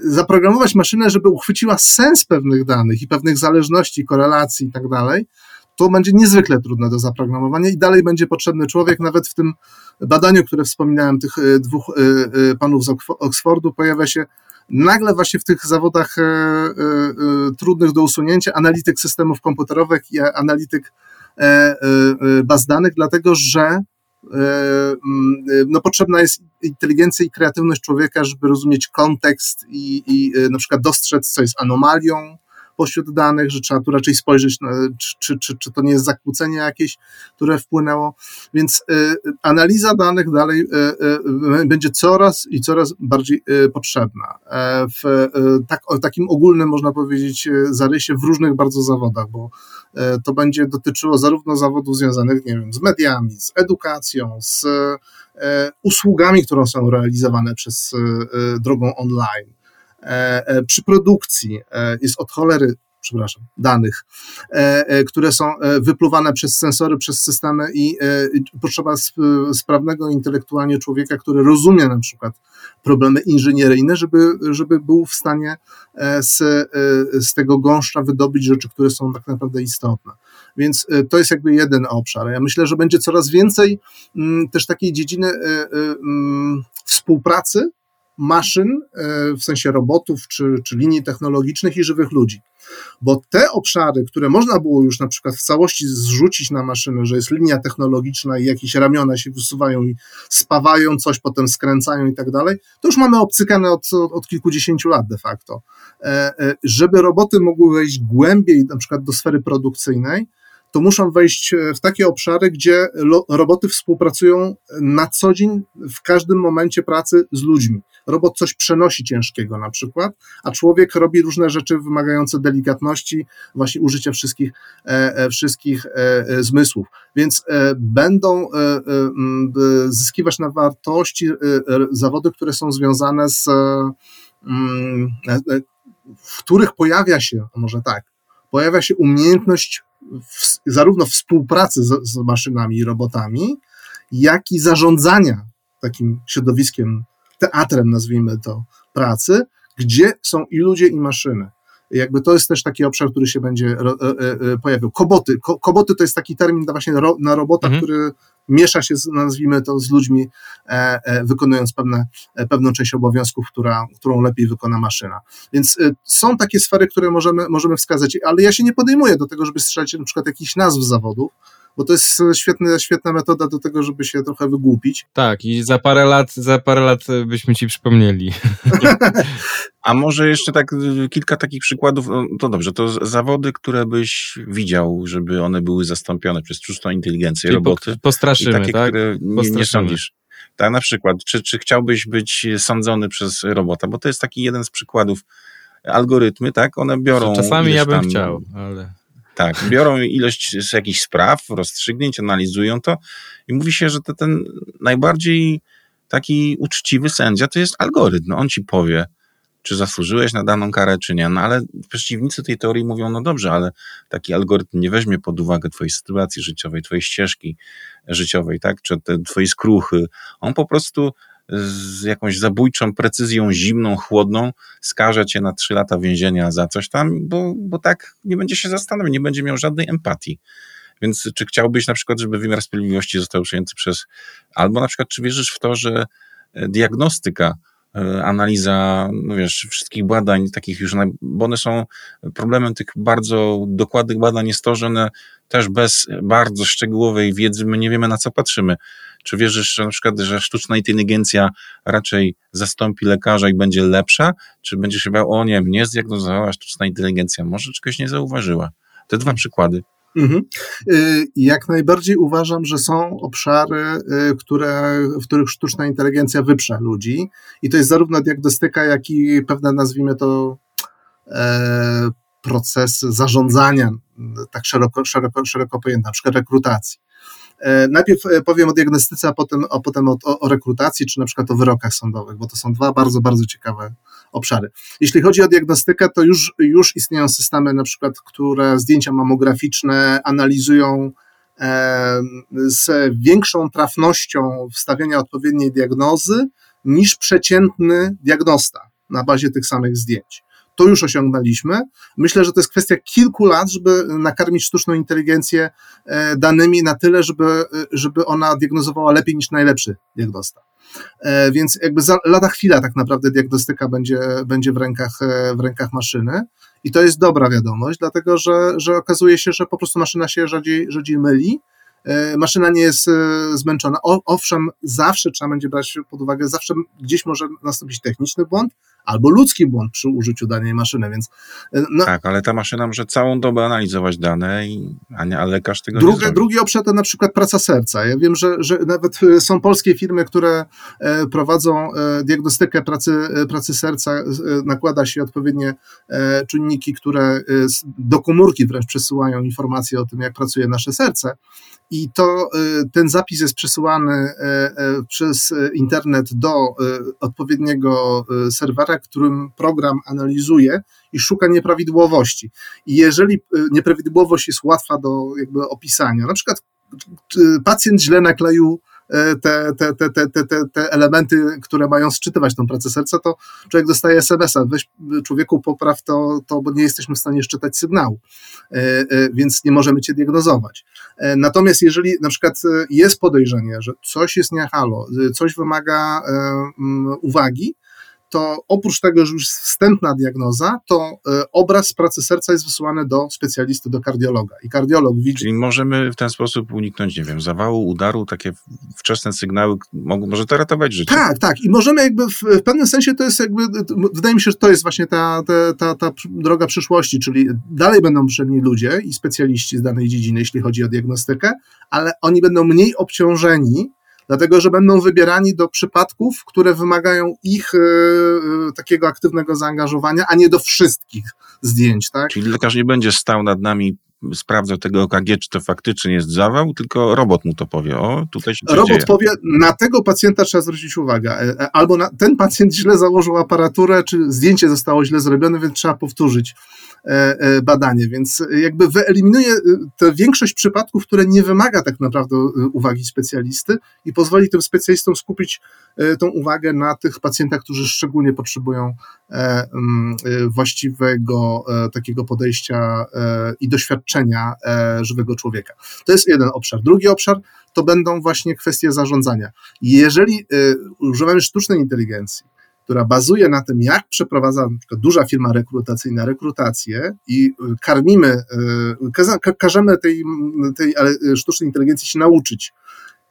zaprogramować maszynę, żeby uchwyciła sens pewnych danych i pewnych zależności, korelacji i tak dalej, to będzie niezwykle trudne do zaprogramowania i dalej będzie potrzebny człowiek. Nawet w tym badaniu, które wspominałem, tych e, dwóch e, e, panów z Oxfordu, pojawia się nagle właśnie w tych zawodach trudnych do usunięcia analityk systemów komputerowych i analityk baz danych, dlatego że no, potrzebna jest inteligencja i kreatywność człowieka, żeby rozumieć kontekst i, i na przykład dostrzec, co jest anomalią, pośród danych, że trzeba tu raczej spojrzeć, na, czy, czy, czy to nie jest zakłócenie jakieś, które wpłynęło. Więc y, analiza danych dalej y, y, będzie coraz i coraz bardziej potrzebna. E, w tak, takim ogólnym, można powiedzieć, zarysie w różnych bardzo zawodach, bo to będzie dotyczyło zarówno zawodów związanych, nie wiem, z mediami, z edukacją, z usługami, które są realizowane przez drogą online, przy produkcji e, jest od cholery przepraszam, danych, które są wypluwane przez sensory, przez systemy i potrzeba sprawnego intelektualnie człowieka, który rozumie na przykład problemy inżynieryjne, żeby, żeby był w stanie z, z tego gąszcza wydobyć rzeczy, które są tak naprawdę istotne. Więc to jest jakby jeden obszar. Ja myślę, że będzie coraz więcej mm, też takiej dziedziny mm, współpracy maszyn, e, w sensie robotów czy, czy linii technologicznych i żywych ludzi. Bo te obszary, które można było już na przykład w całości zrzucić na maszynę, że jest linia technologiczna i jakieś ramiona się wysuwają i spawają coś, potem skręcają i tak dalej, to już mamy obcykane od, od kilkudziesięciu lat de facto. E, e, żeby roboty mogły wejść głębiej na przykład do sfery produkcyjnej, to muszą wejść w takie obszary, gdzie roboty współpracują na co dzień, w każdym momencie pracy z ludźmi. Robot coś przenosi ciężkiego na przykład, a człowiek robi różne rzeczy wymagające delikatności, właśnie użycia wszystkich, wszystkich zmysłów. Więc będą zyskiwać na wartości zawody, które są związane z w których pojawia się, może tak, pojawia się umiejętność w, zarówno współpracy z, z maszynami i robotami, jak i zarządzania takim środowiskiem, teatrem, nazwijmy to, pracy, gdzie są i ludzie, i maszyny. Jakby to jest też taki obszar, który się będzie ro, e, e, pojawił. Koboty. Ko, koboty to jest taki termin właśnie na robota, mhm. który miesza się, z, nazwijmy to, z ludźmi, e, e, wykonując pewne, e, pewną część obowiązków, która, którą lepiej wykona maszyna. Więc e, są takie sfery, które możemy, możemy wskazać, ale ja się nie podejmuję do tego, żeby strzelać na przykład jakichś nazw zawodów, bo to jest świetna, świetna metoda do tego, żeby się trochę wygłupić. Tak, i za parę lat, za parę lat byśmy ci przypomnieli. A może jeszcze tak kilka takich przykładów, no, to dobrze, to zawody, które byś widział, żeby one były zastąpione przez sztuczną inteligencję, Czyli roboty. Po, postraszymy, takie, tak? które nie, nie sądzisz. Tak, na przykład, czy, czy chciałbyś być sądzony przez robota, bo to jest taki jeden z przykładów. Algorytmy, tak, one biorą. Czasami ja bym tam, chciał, ale. Tak, biorą ilość jakichś spraw, rozstrzygnięć, analizują to i mówi się, że to ten najbardziej taki uczciwy sędzia to jest algorytm. On ci powie, czy zasłużyłeś na daną karę, czy nie. No ale przeciwnicy tej teorii mówią, no dobrze, ale taki algorytm nie weźmie pod uwagę twojej sytuacji życiowej, twojej ścieżki życiowej, tak, czy te twojej skruchy. On po prostu z jakąś zabójczą precyzją zimną, chłodną, skaże cię na trzy lata więzienia za coś tam, bo, bo tak nie będzie się zastanawiał, nie będzie miał żadnej empatii. Więc czy chciałbyś na przykład, żeby wymiar sprawiedliwości został przejęty przez, albo na przykład, czy wierzysz w to, że e, diagnostyka, e, analiza, no wiesz, wszystkich badań, takich już, bo one są problemem tych bardzo dokładnych badań jest to, że one też bez bardzo szczegółowej wiedzy my nie wiemy na co patrzymy. Czy wierzysz, że na przykład, że sztuczna inteligencja raczej zastąpi lekarza i będzie lepsza? Czy będziesz się bał, o nie, mnie zdiagnozowała sztuczna inteligencja, może czegoś nie zauważyła? Te dwa przykłady. Mhm. Y, jak najbardziej uważam, że są obszary, y, które, w których sztuczna inteligencja wyprze ludzi i to jest zarówno diagnostyka, jak i pewne, nazwijmy to, e, procesy zarządzania, tak szeroko, szeroko, szeroko pojęte, na przykład rekrutacji. E, najpierw e, powiem o diagnostyce, a potem, a potem o, o, rekrutacji, czy na przykład o wyrokach sądowych, bo to są dwa bardzo, bardzo ciekawe obszary. Jeśli chodzi o diagnostykę, to już, już istnieją systemy, na przykład, które zdjęcia mamograficzne analizują e, z większą trafnością wstawiania odpowiedniej diagnozy niż przeciętny diagnosta na bazie tych samych zdjęć to już osiągnęliśmy. Myślę, że to jest kwestia kilku lat, żeby nakarmić sztuczną inteligencję e, danymi na tyle, żeby, e, żeby ona diagnozowała lepiej niż najlepszy diagnosta. E, więc jakby za lada chwila tak naprawdę diagnostyka będzie, będzie w, rękach, w rękach maszyny. I to jest dobra wiadomość, dlatego że, że okazuje się, że po prostu maszyna się rzadziej, rzadziej myli. Maszyna nie jest zmęczona. Owszem, zawsze trzeba będzie brać pod uwagę, zawsze gdzieś może nastąpić techniczny błąd, albo ludzki błąd przy użyciu danej maszyny, więc... E, no, tak, ale ta maszyna może całą dobę analizować dane, i, a, nie, a lekarz tego drugie, nie zrobi. Drugi obszar to na przykład praca serca. Ja wiem, że, że nawet e, są polskie firmy, które e, prowadzą diagnostykę pracy, pracy serca, nakłada się odpowiednie czynniki, które do komórki wręcz przesyłają informacje o tym, jak pracuje nasze serce i to ten zapis jest przesyłany przez internet do odpowiedniego serwera, którym program analizuje i szuka nieprawidłowości. I jeżeli y, nieprawidłowość jest łatwa do jakby opisania, na przykład y, pacjent źle nakleił te, te, te, te, te, te elementy, które mają sczytywać tą pracę serca, to człowiek dostaje SMS-a, weź człowieku popraw to, to, bo nie jesteśmy w stanie szczytać sygnału, e, e, więc nie możemy cię diagnozować. Natomiast jeżeli na przykład jest podejrzenie, że coś jest nie halo, coś wymaga uwagi, to oprócz tego, że już jest wstępna diagnoza, to e, obraz pracy serca jest wysyłany do specjalisty, do kardiologa. I kardiolog widzi. Czyli możemy w ten sposób uniknąć, nie wiem, zawału, udaru, takie wczesne sygnały, mogą, może to ratować życie. Tak, tak. I możemy jakby w, w pewnym sensie to jest jakby, wydaje mi się, że to jest właśnie ta, ta, ta, ta droga przyszłości, czyli dalej będą potrzebni ludzie i specjaliści z danej dziedziny, jeśli chodzi o diagnostykę, ale oni będą mniej obciążeni dlatego że będą wybierani do przypadków, które wymagają ich e, takiego aktywnego zaangażowania, a nie do wszystkich zdjęć. Tak? Czyli lekarz nie będzie stał nad nami sprawdzał tego OKG, czy to faktycznie jest zawał, tylko robot mu to powie. O, tutaj się Robot dzieje. powie, na tego pacjenta trzeba zwrócić uwagę. E, e, Albo na, ten pacjent źle założył aparaturę, czy zdjęcie zostało źle zrobione, więc trzeba powtórzyć e, badanie. Więc jakby wyeliminuje tę większość przypadków, które nie wymaga tak naprawdę uwagi specjalisty i pozwoli tym specjalistom skupić tą uwagę na tych pacjentach, którzy szczególnie potrzebują mm, właściwego takiego podejścia i doświadczenia e, żywego człowieka. To jest jeden obszar. Drugi obszar to będą właśnie kwestie zarządzania. Jeżeli y, używamy sztucznej inteligencji, która bazuje na tym, jak przeprowadza duża firma rekrutacyjna rekrutację i y, karmimy, każemy tej, tej sztucznej inteligencji się nauczyć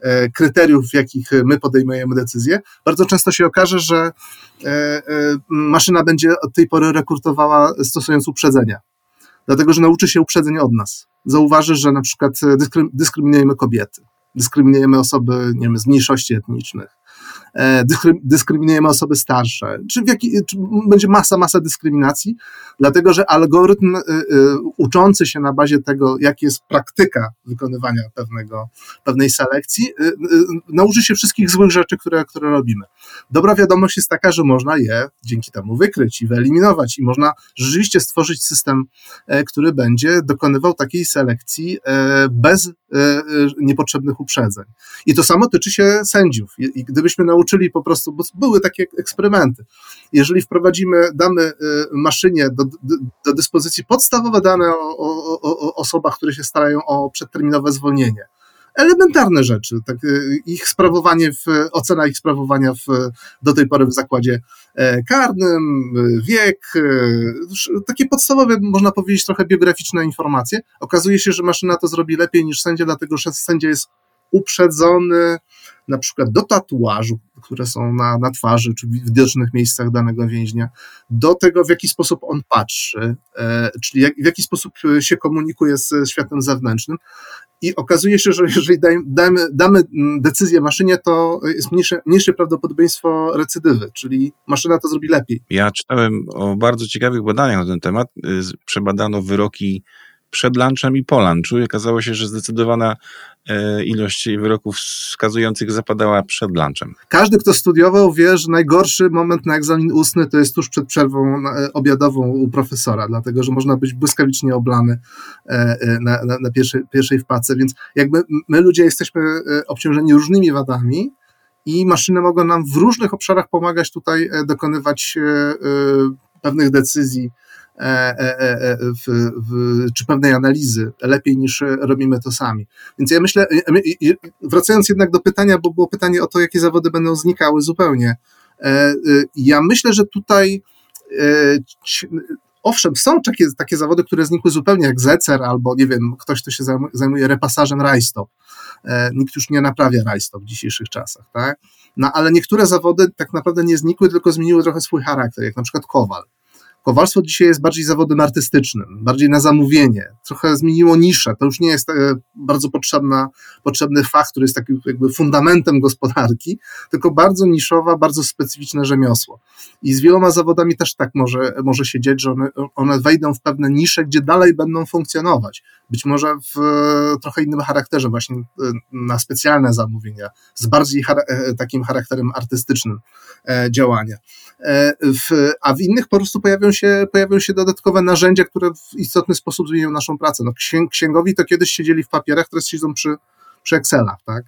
e, kryteriów, w jakich my podejmujemy decyzje, bardzo często się okaże, że e, e, maszyna będzie od tej pory rekrutowała stosując uprzedzenia. Dlatego, że nauczy się uprzedzeń od nas. Zauważy, że na przykład dyskry- dyskryminujemy kobiety, dyskryminujemy osoby nie wiem, z mniejszości etnicznych, e, dyskryminujemy osoby starsze, czy, w jaki, czy będzie masa, masa dyskryminacji, dlatego że algorytm y, y, uczący się na bazie tego, jak jest praktyka wykonywania pewnego, pewnej selekcji, y, nauczy się wszystkich złych rzeczy, które, które robimy. Dobra wiadomość jest taka, że można je dzięki temu wykryć i wyeliminować i można rzeczywiście stworzyć system, e, który będzie dokonywał takiej selekcji e, bez e, niepotrzebnych uprzedzeń. I to samo tyczy się sędziów. I gdybyśmy nauczyli po prostu, bo były takie eksperymenty, jeżeli wprowadzimy, damy e, maszynie do, do, dyspozycji podstawowe dane o, o, o, osobach, które się starają o przedterminowe zwolnienie, elementarne rzeczy, tak, y, ich sprawowanie, w, ocena ich sprawowania w, do tej pory w zakładzie e, karnym, y, wiek, y, takie podstawowe, można powiedzieć, trochę biograficzne informacje. Okazuje się, że maszyna to zrobi lepiej niż sędzia, dlatego że sędzia jest uprzedzony na przykład do tatuażu, które są na, na twarzy czy w widocznych miejscach danego więźnia, do tego, w jaki sposób on patrzy, e, czyli jak, w jaki sposób e, się komunikuje z światem zewnętrznym. I okazuje się, że jeżeli damy, mm, decyzję maszynie, to jest mniejsze, mniejsze prawdopodobieństwo recydywy, czyli maszyna to zrobi lepiej. Ja czytałem o bardzo ciekawych badaniach na ten temat. Y, Przebadano wyroki przed lunchem i po lunchu i okazało się, że zdecydowana ilość wyroków wskazujących zapadała przed lunchem. Każdy, kto studiował, wie, że najgorszy moment na egzamin ustny to jest tuż przed przerwą na- obiadową u profesora, dlatego że można być błyskawicznie oblany e, e, na, na, na pierwszej, pierwszej wpadce, więc jakby my ludzie jesteśmy e, obciążeni różnymi wadami i maszyny mogą nam w różnych obszarach pomagać tutaj e, dokonywać e, e, pewnych decyzji e, e, e, e, w, w, czy pewnej analizy lepiej niż e, robimy to sami. Więc ja myślę, e, wracając jednak do pytania, bo było pytanie o to, jakie zawody będą znikały zupełnie. E, e, Ja myślę, że tutaj e, owszem, są takie, takie zawody, które znikły zupełnie, jak zecer, albo nie wiem, ktoś, kto się zajmuje, repasażem rajstop. E, Nikt już nie naprawia rajstop w dzisiejszych czasach, tak? No ale niektóre zawody tak naprawdę nie znikły, tylko zmieniły trochę swój charakter, jak na przykład kowal. Kowalstwo dzisiaj jest bardziej zawodem artystycznym, bardziej na zamówienie. Trochę zmieniło niszę. To już nie jest e, bardzo potrzebna, potrzebny fach, który jest takim jakby fundamentem gospodarki, tylko bardzo niszowa, bardzo specyficzne rzemiosło. I z wieloma zawodami też tak może, może się dziać, że one, one wejdą w pewne nisze, gdzie dalej będą funkcjonować. Być może w e, trochę innym charakterze, właśnie e, na specjalne zamówienia, z bardziej e, takim charakterem artystycznym działania. W, a w innych po prostu pojawią się, pojawią się dodatkowe narzędzia, które w istotny sposób zmienią naszą pracę. No, księg, księgowi to kiedyś siedzieli w papierach, teraz siedzą przy, przy Excelach, tak?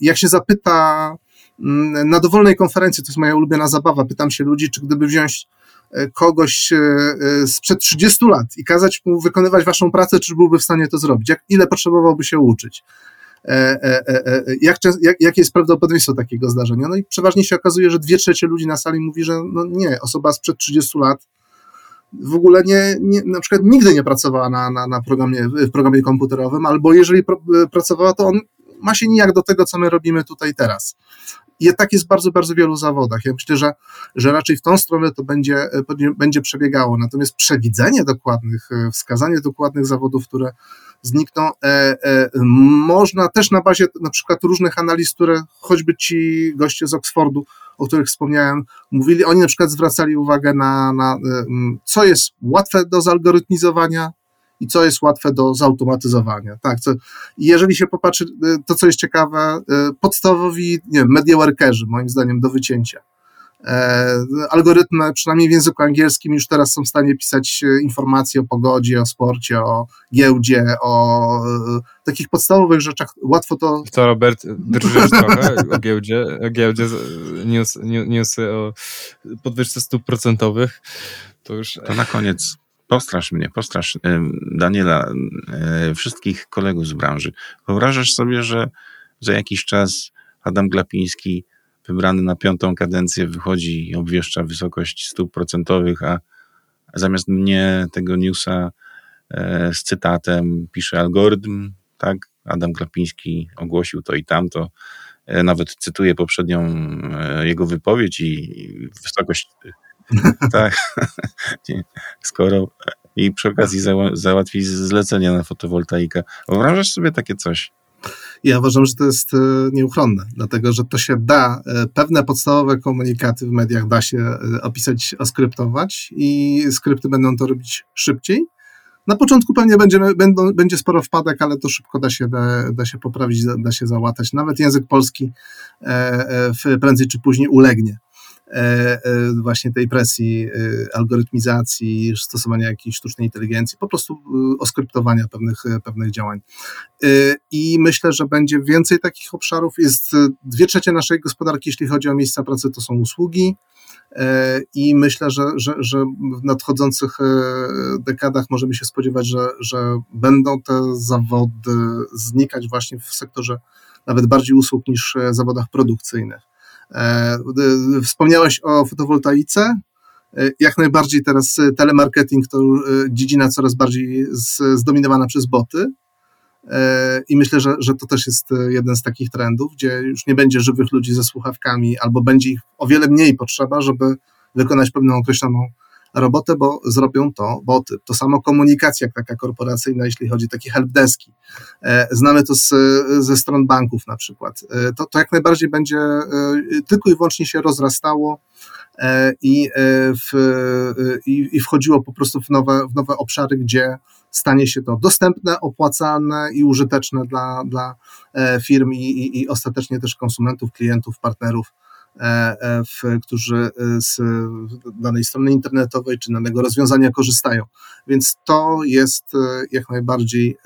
Jak się zapyta mm, na dowolnej konferencji, to jest moja ulubiona zabawa, pytam się ludzi, czy gdyby wziąć kogoś e, e, sprzed 30 lat i kazać mu wykonywać waszą pracę, czy byłby w stanie to zrobić? Jak, ile potrzebowałby się uczyć? E, e, e, e, Jak, jak, jakie jest prawdopodobieństwo takiego zdarzenia? No i przeważnie się okazuje, że dwie trzecie ludzi na sali mówi, że no nie, osoba sprzed 30 lat w ogóle nie, nie na przykład nigdy nie pracowała na, na, na programie, w programie komputerowym, albo jeżeli pr- pracowała, to on ma się nijak do tego, co my robimy tutaj teraz. I tak jest w bardzo, bardzo wielu zawodach. Ja myślę, że, że raczej w tą stronę to będzie, będzie przebiegało. Natomiast przewidzenie dokładnych, wskazanie dokładnych zawodów, które znikną, można też na bazie na przykład różnych analiz, które choćby ci goście z Oxfordu, o których wspomniałem, mówili, oni na przykład zwracali uwagę na, na co jest łatwe do zalgorytmizowania, i co jest łatwe do zautomatyzowania. Tak, co, jeżeli się popatrzy, y, to co jest ciekawe, y, podstawowi nie wiem, media workerzy, moim zdaniem, do wycięcia. E, algorytmy, przynajmniej w języku angielskim, już teraz są w stanie pisać y, informacje o pogodzie, o sporcie, o giełdzie, o takich podstawowych rzeczach. Łatwo to. Co, Robert, drżysz trochę o giełdzie, o giełdzie news, newsy o podwyżce stóp procentowych. To już. To na koniec Postrasz mnie, postrasz Daniela, wszystkich kolegów z branży. Wyobrażasz sobie, że za jakiś czas Adam Glapiński, wybrany na piątą kadencję, wychodzi i obwieszcza wysokość stóp procentowych, a zamiast mnie tego newsa e, z cytatem pisze algorytm, tak? Adam Glapiński ogłosił to i tamto. E, nawet cytuję poprzednią e, jego wypowiedź i wysokość tak. Skoro i przy okazji załatwi zlecenia na fotowoltaikę. Wyobrażasz sobie takie coś? Ja uważam, że to jest e, nieuchronne, dlatego że to się da, e, pewne podstawowe komunikaty w mediach da się e, opisać, oskryptować i skrypty będą to robić szybciej. Na początku pewnie będzie, będą, będzie sporo wpadek, ale to szybko da się, da, da się poprawić, da, da się załatać. Nawet język polski prędzej czy później ulegnie E, e, właśnie tej presji e, algorytmizacji, stosowania jakiejś sztucznej inteligencji, po prostu oskryptowania pewnych, pewnych działań. I myślę, że będzie więcej takich obszarów. Jest dwie trzecie naszej gospodarki, jeśli chodzi o miejsca pracy, to są usługi. I myślę, że, że, że w nadchodzących dekadach możemy się spodziewać, że, że będą te zawody znikać właśnie w sektorze nawet bardziej usług niż zawodach produkcyjnych. E, wspomniałeś o fotowoltaice. E, jak najbardziej teraz e, telemarketing to dziedzina coraz bardziej zdominowana przez boty. I myślę, że, że to też jest jeden z takich trendów, gdzie już nie będzie żywych ludzi ze słuchawkami, albo będzie ich o wiele mniej potrzeba, żeby wykonać pewną określoną robotę, bo zrobią to boty. To samo komunikacja taka korporacyjna, jeśli chodzi o takie helpdeski. E, znamy to z, ze stron banków na przykład. E, to, to jak najbardziej będzie e, tylko i wyłącznie się rozrastało i, w, i, i wchodziło po prostu w nowe, w nowe obszary, gdzie stanie się to dostępne, opłacalne i użyteczne dla, dla firm i, i, i ostatecznie też konsumentów, klientów, partnerów w, którzy e, z danej strony internetowej czy danego rozwiązania korzystają. Więc to jest jak najbardziej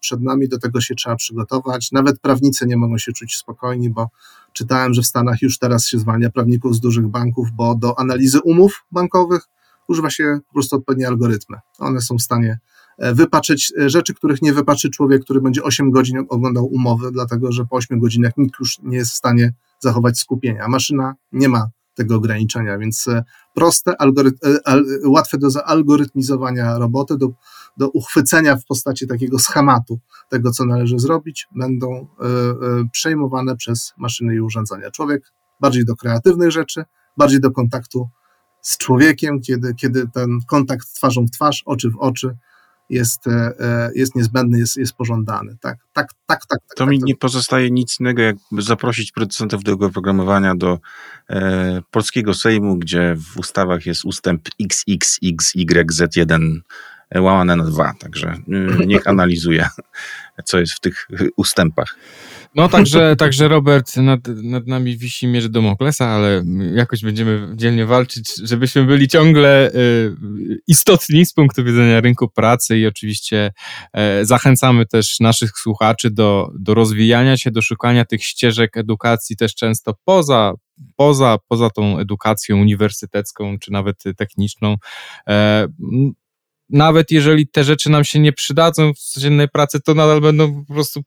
przed nami, do tego się trzeba przygotować. Nawet prawnicy nie mogą się czuć spokojni, bo czytałem, że w Stanach już teraz się zwalnia prawników z dużych banków, bo do analizy umów bankowych używa się po prostu odpowiednie algorytmy. One są w stanie wypaczyć rzeczy, których nie wypaczy człowiek, który będzie 8 godzin oglądał umowy, dlatego że po 8 godzinach nikt już nie jest w stanie zachować skupienie, a maszyna nie ma tego ograniczenia, więc e, proste, e, łatwe do zaalgorytmizowania roboty, do, do uchwycenia w postaci takiego schematu tego, co należy zrobić, będą e, przejmowane przez maszyny i urządzenia. Człowiek bardziej do kreatywnych rzeczy, bardziej do kontaktu z człowiekiem, kiedy, kiedy ten kontakt twarzą w twarz, oczy w oczy jest, e, e, jest niezbędny, jest, jest pożądany. Tak, tak, tak, tak. To tak, mi nie pozostaje nic innego, jak zaprosić producentów do oprogramowania do e, polskiego Sejmu, gdzie w ustawach jest ustęp XXXYZ1 e, łamane na dwa, także niech analizuje, co jest w tych ustępach. No także, także Robert, nad, nad nami wisi mierz Damoklesa, ale jakoś będziemy dzielnie walczyć, żebyśmy byli ciągle y, istotni z punktu widzenia rynku pracy i oczywiście y, zachęcamy też naszych słuchaczy do, do rozwijania się, do szukania tych ścieżek edukacji też często poza, poza, poza tą edukacją uniwersytecką czy nawet techniczną. Nawet jeżeli te rzeczy nam się nie przydadzą w codziennej pracy, to nadal będą po prostu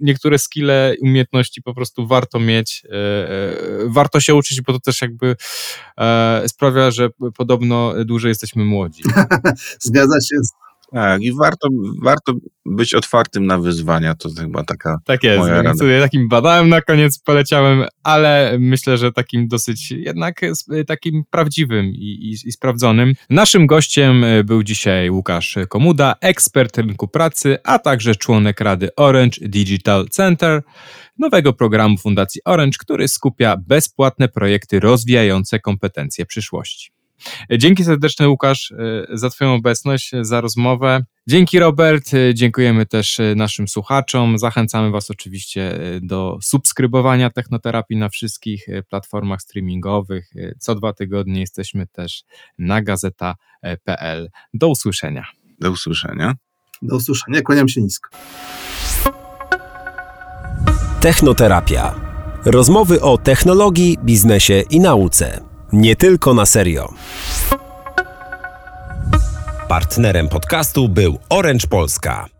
niektóre skille, umiejętności po prostu warto mieć, e, e, warto się uczyć, bo to też jakby e, sprawia, że podobno dłużej jesteśmy młodzi. Zgadza się. Tak, i warto, warto być otwartym na wyzwania, to chyba taka Tak jest, moja rada. tutaj takim badałem na koniec poleciałem, ale myślę, że takim dosyć jednak s- takim prawdziwym i, i, i sprawdzonym. Naszym gościem e, był dzisiaj Łukasz Komuda, ekspert rynku pracy, a także członek Rady Orange Digital Center, nowego programu Fundacji Orange, który skupia bezpłatne projekty rozwijające kompetencje przyszłości. Dzięki serdeczne Łukasz e, za Twoją obecność, e, za rozmowę. Dzięki Robert, e, dziękujemy też naszym słuchaczom. Zachęcamy Was oczywiście do subskrybowania Technoterapii na wszystkich platformach streamingowych. Co dwa tygodnie jesteśmy też na gazeta.pl. Do usłyszenia. Do usłyszenia. Do usłyszenia, kłaniam się nisko. Technoterapia. Rozmowy o technologii, biznesie i nauce. Nie tylko na serio. Partnerem podcastu był Orange Polska.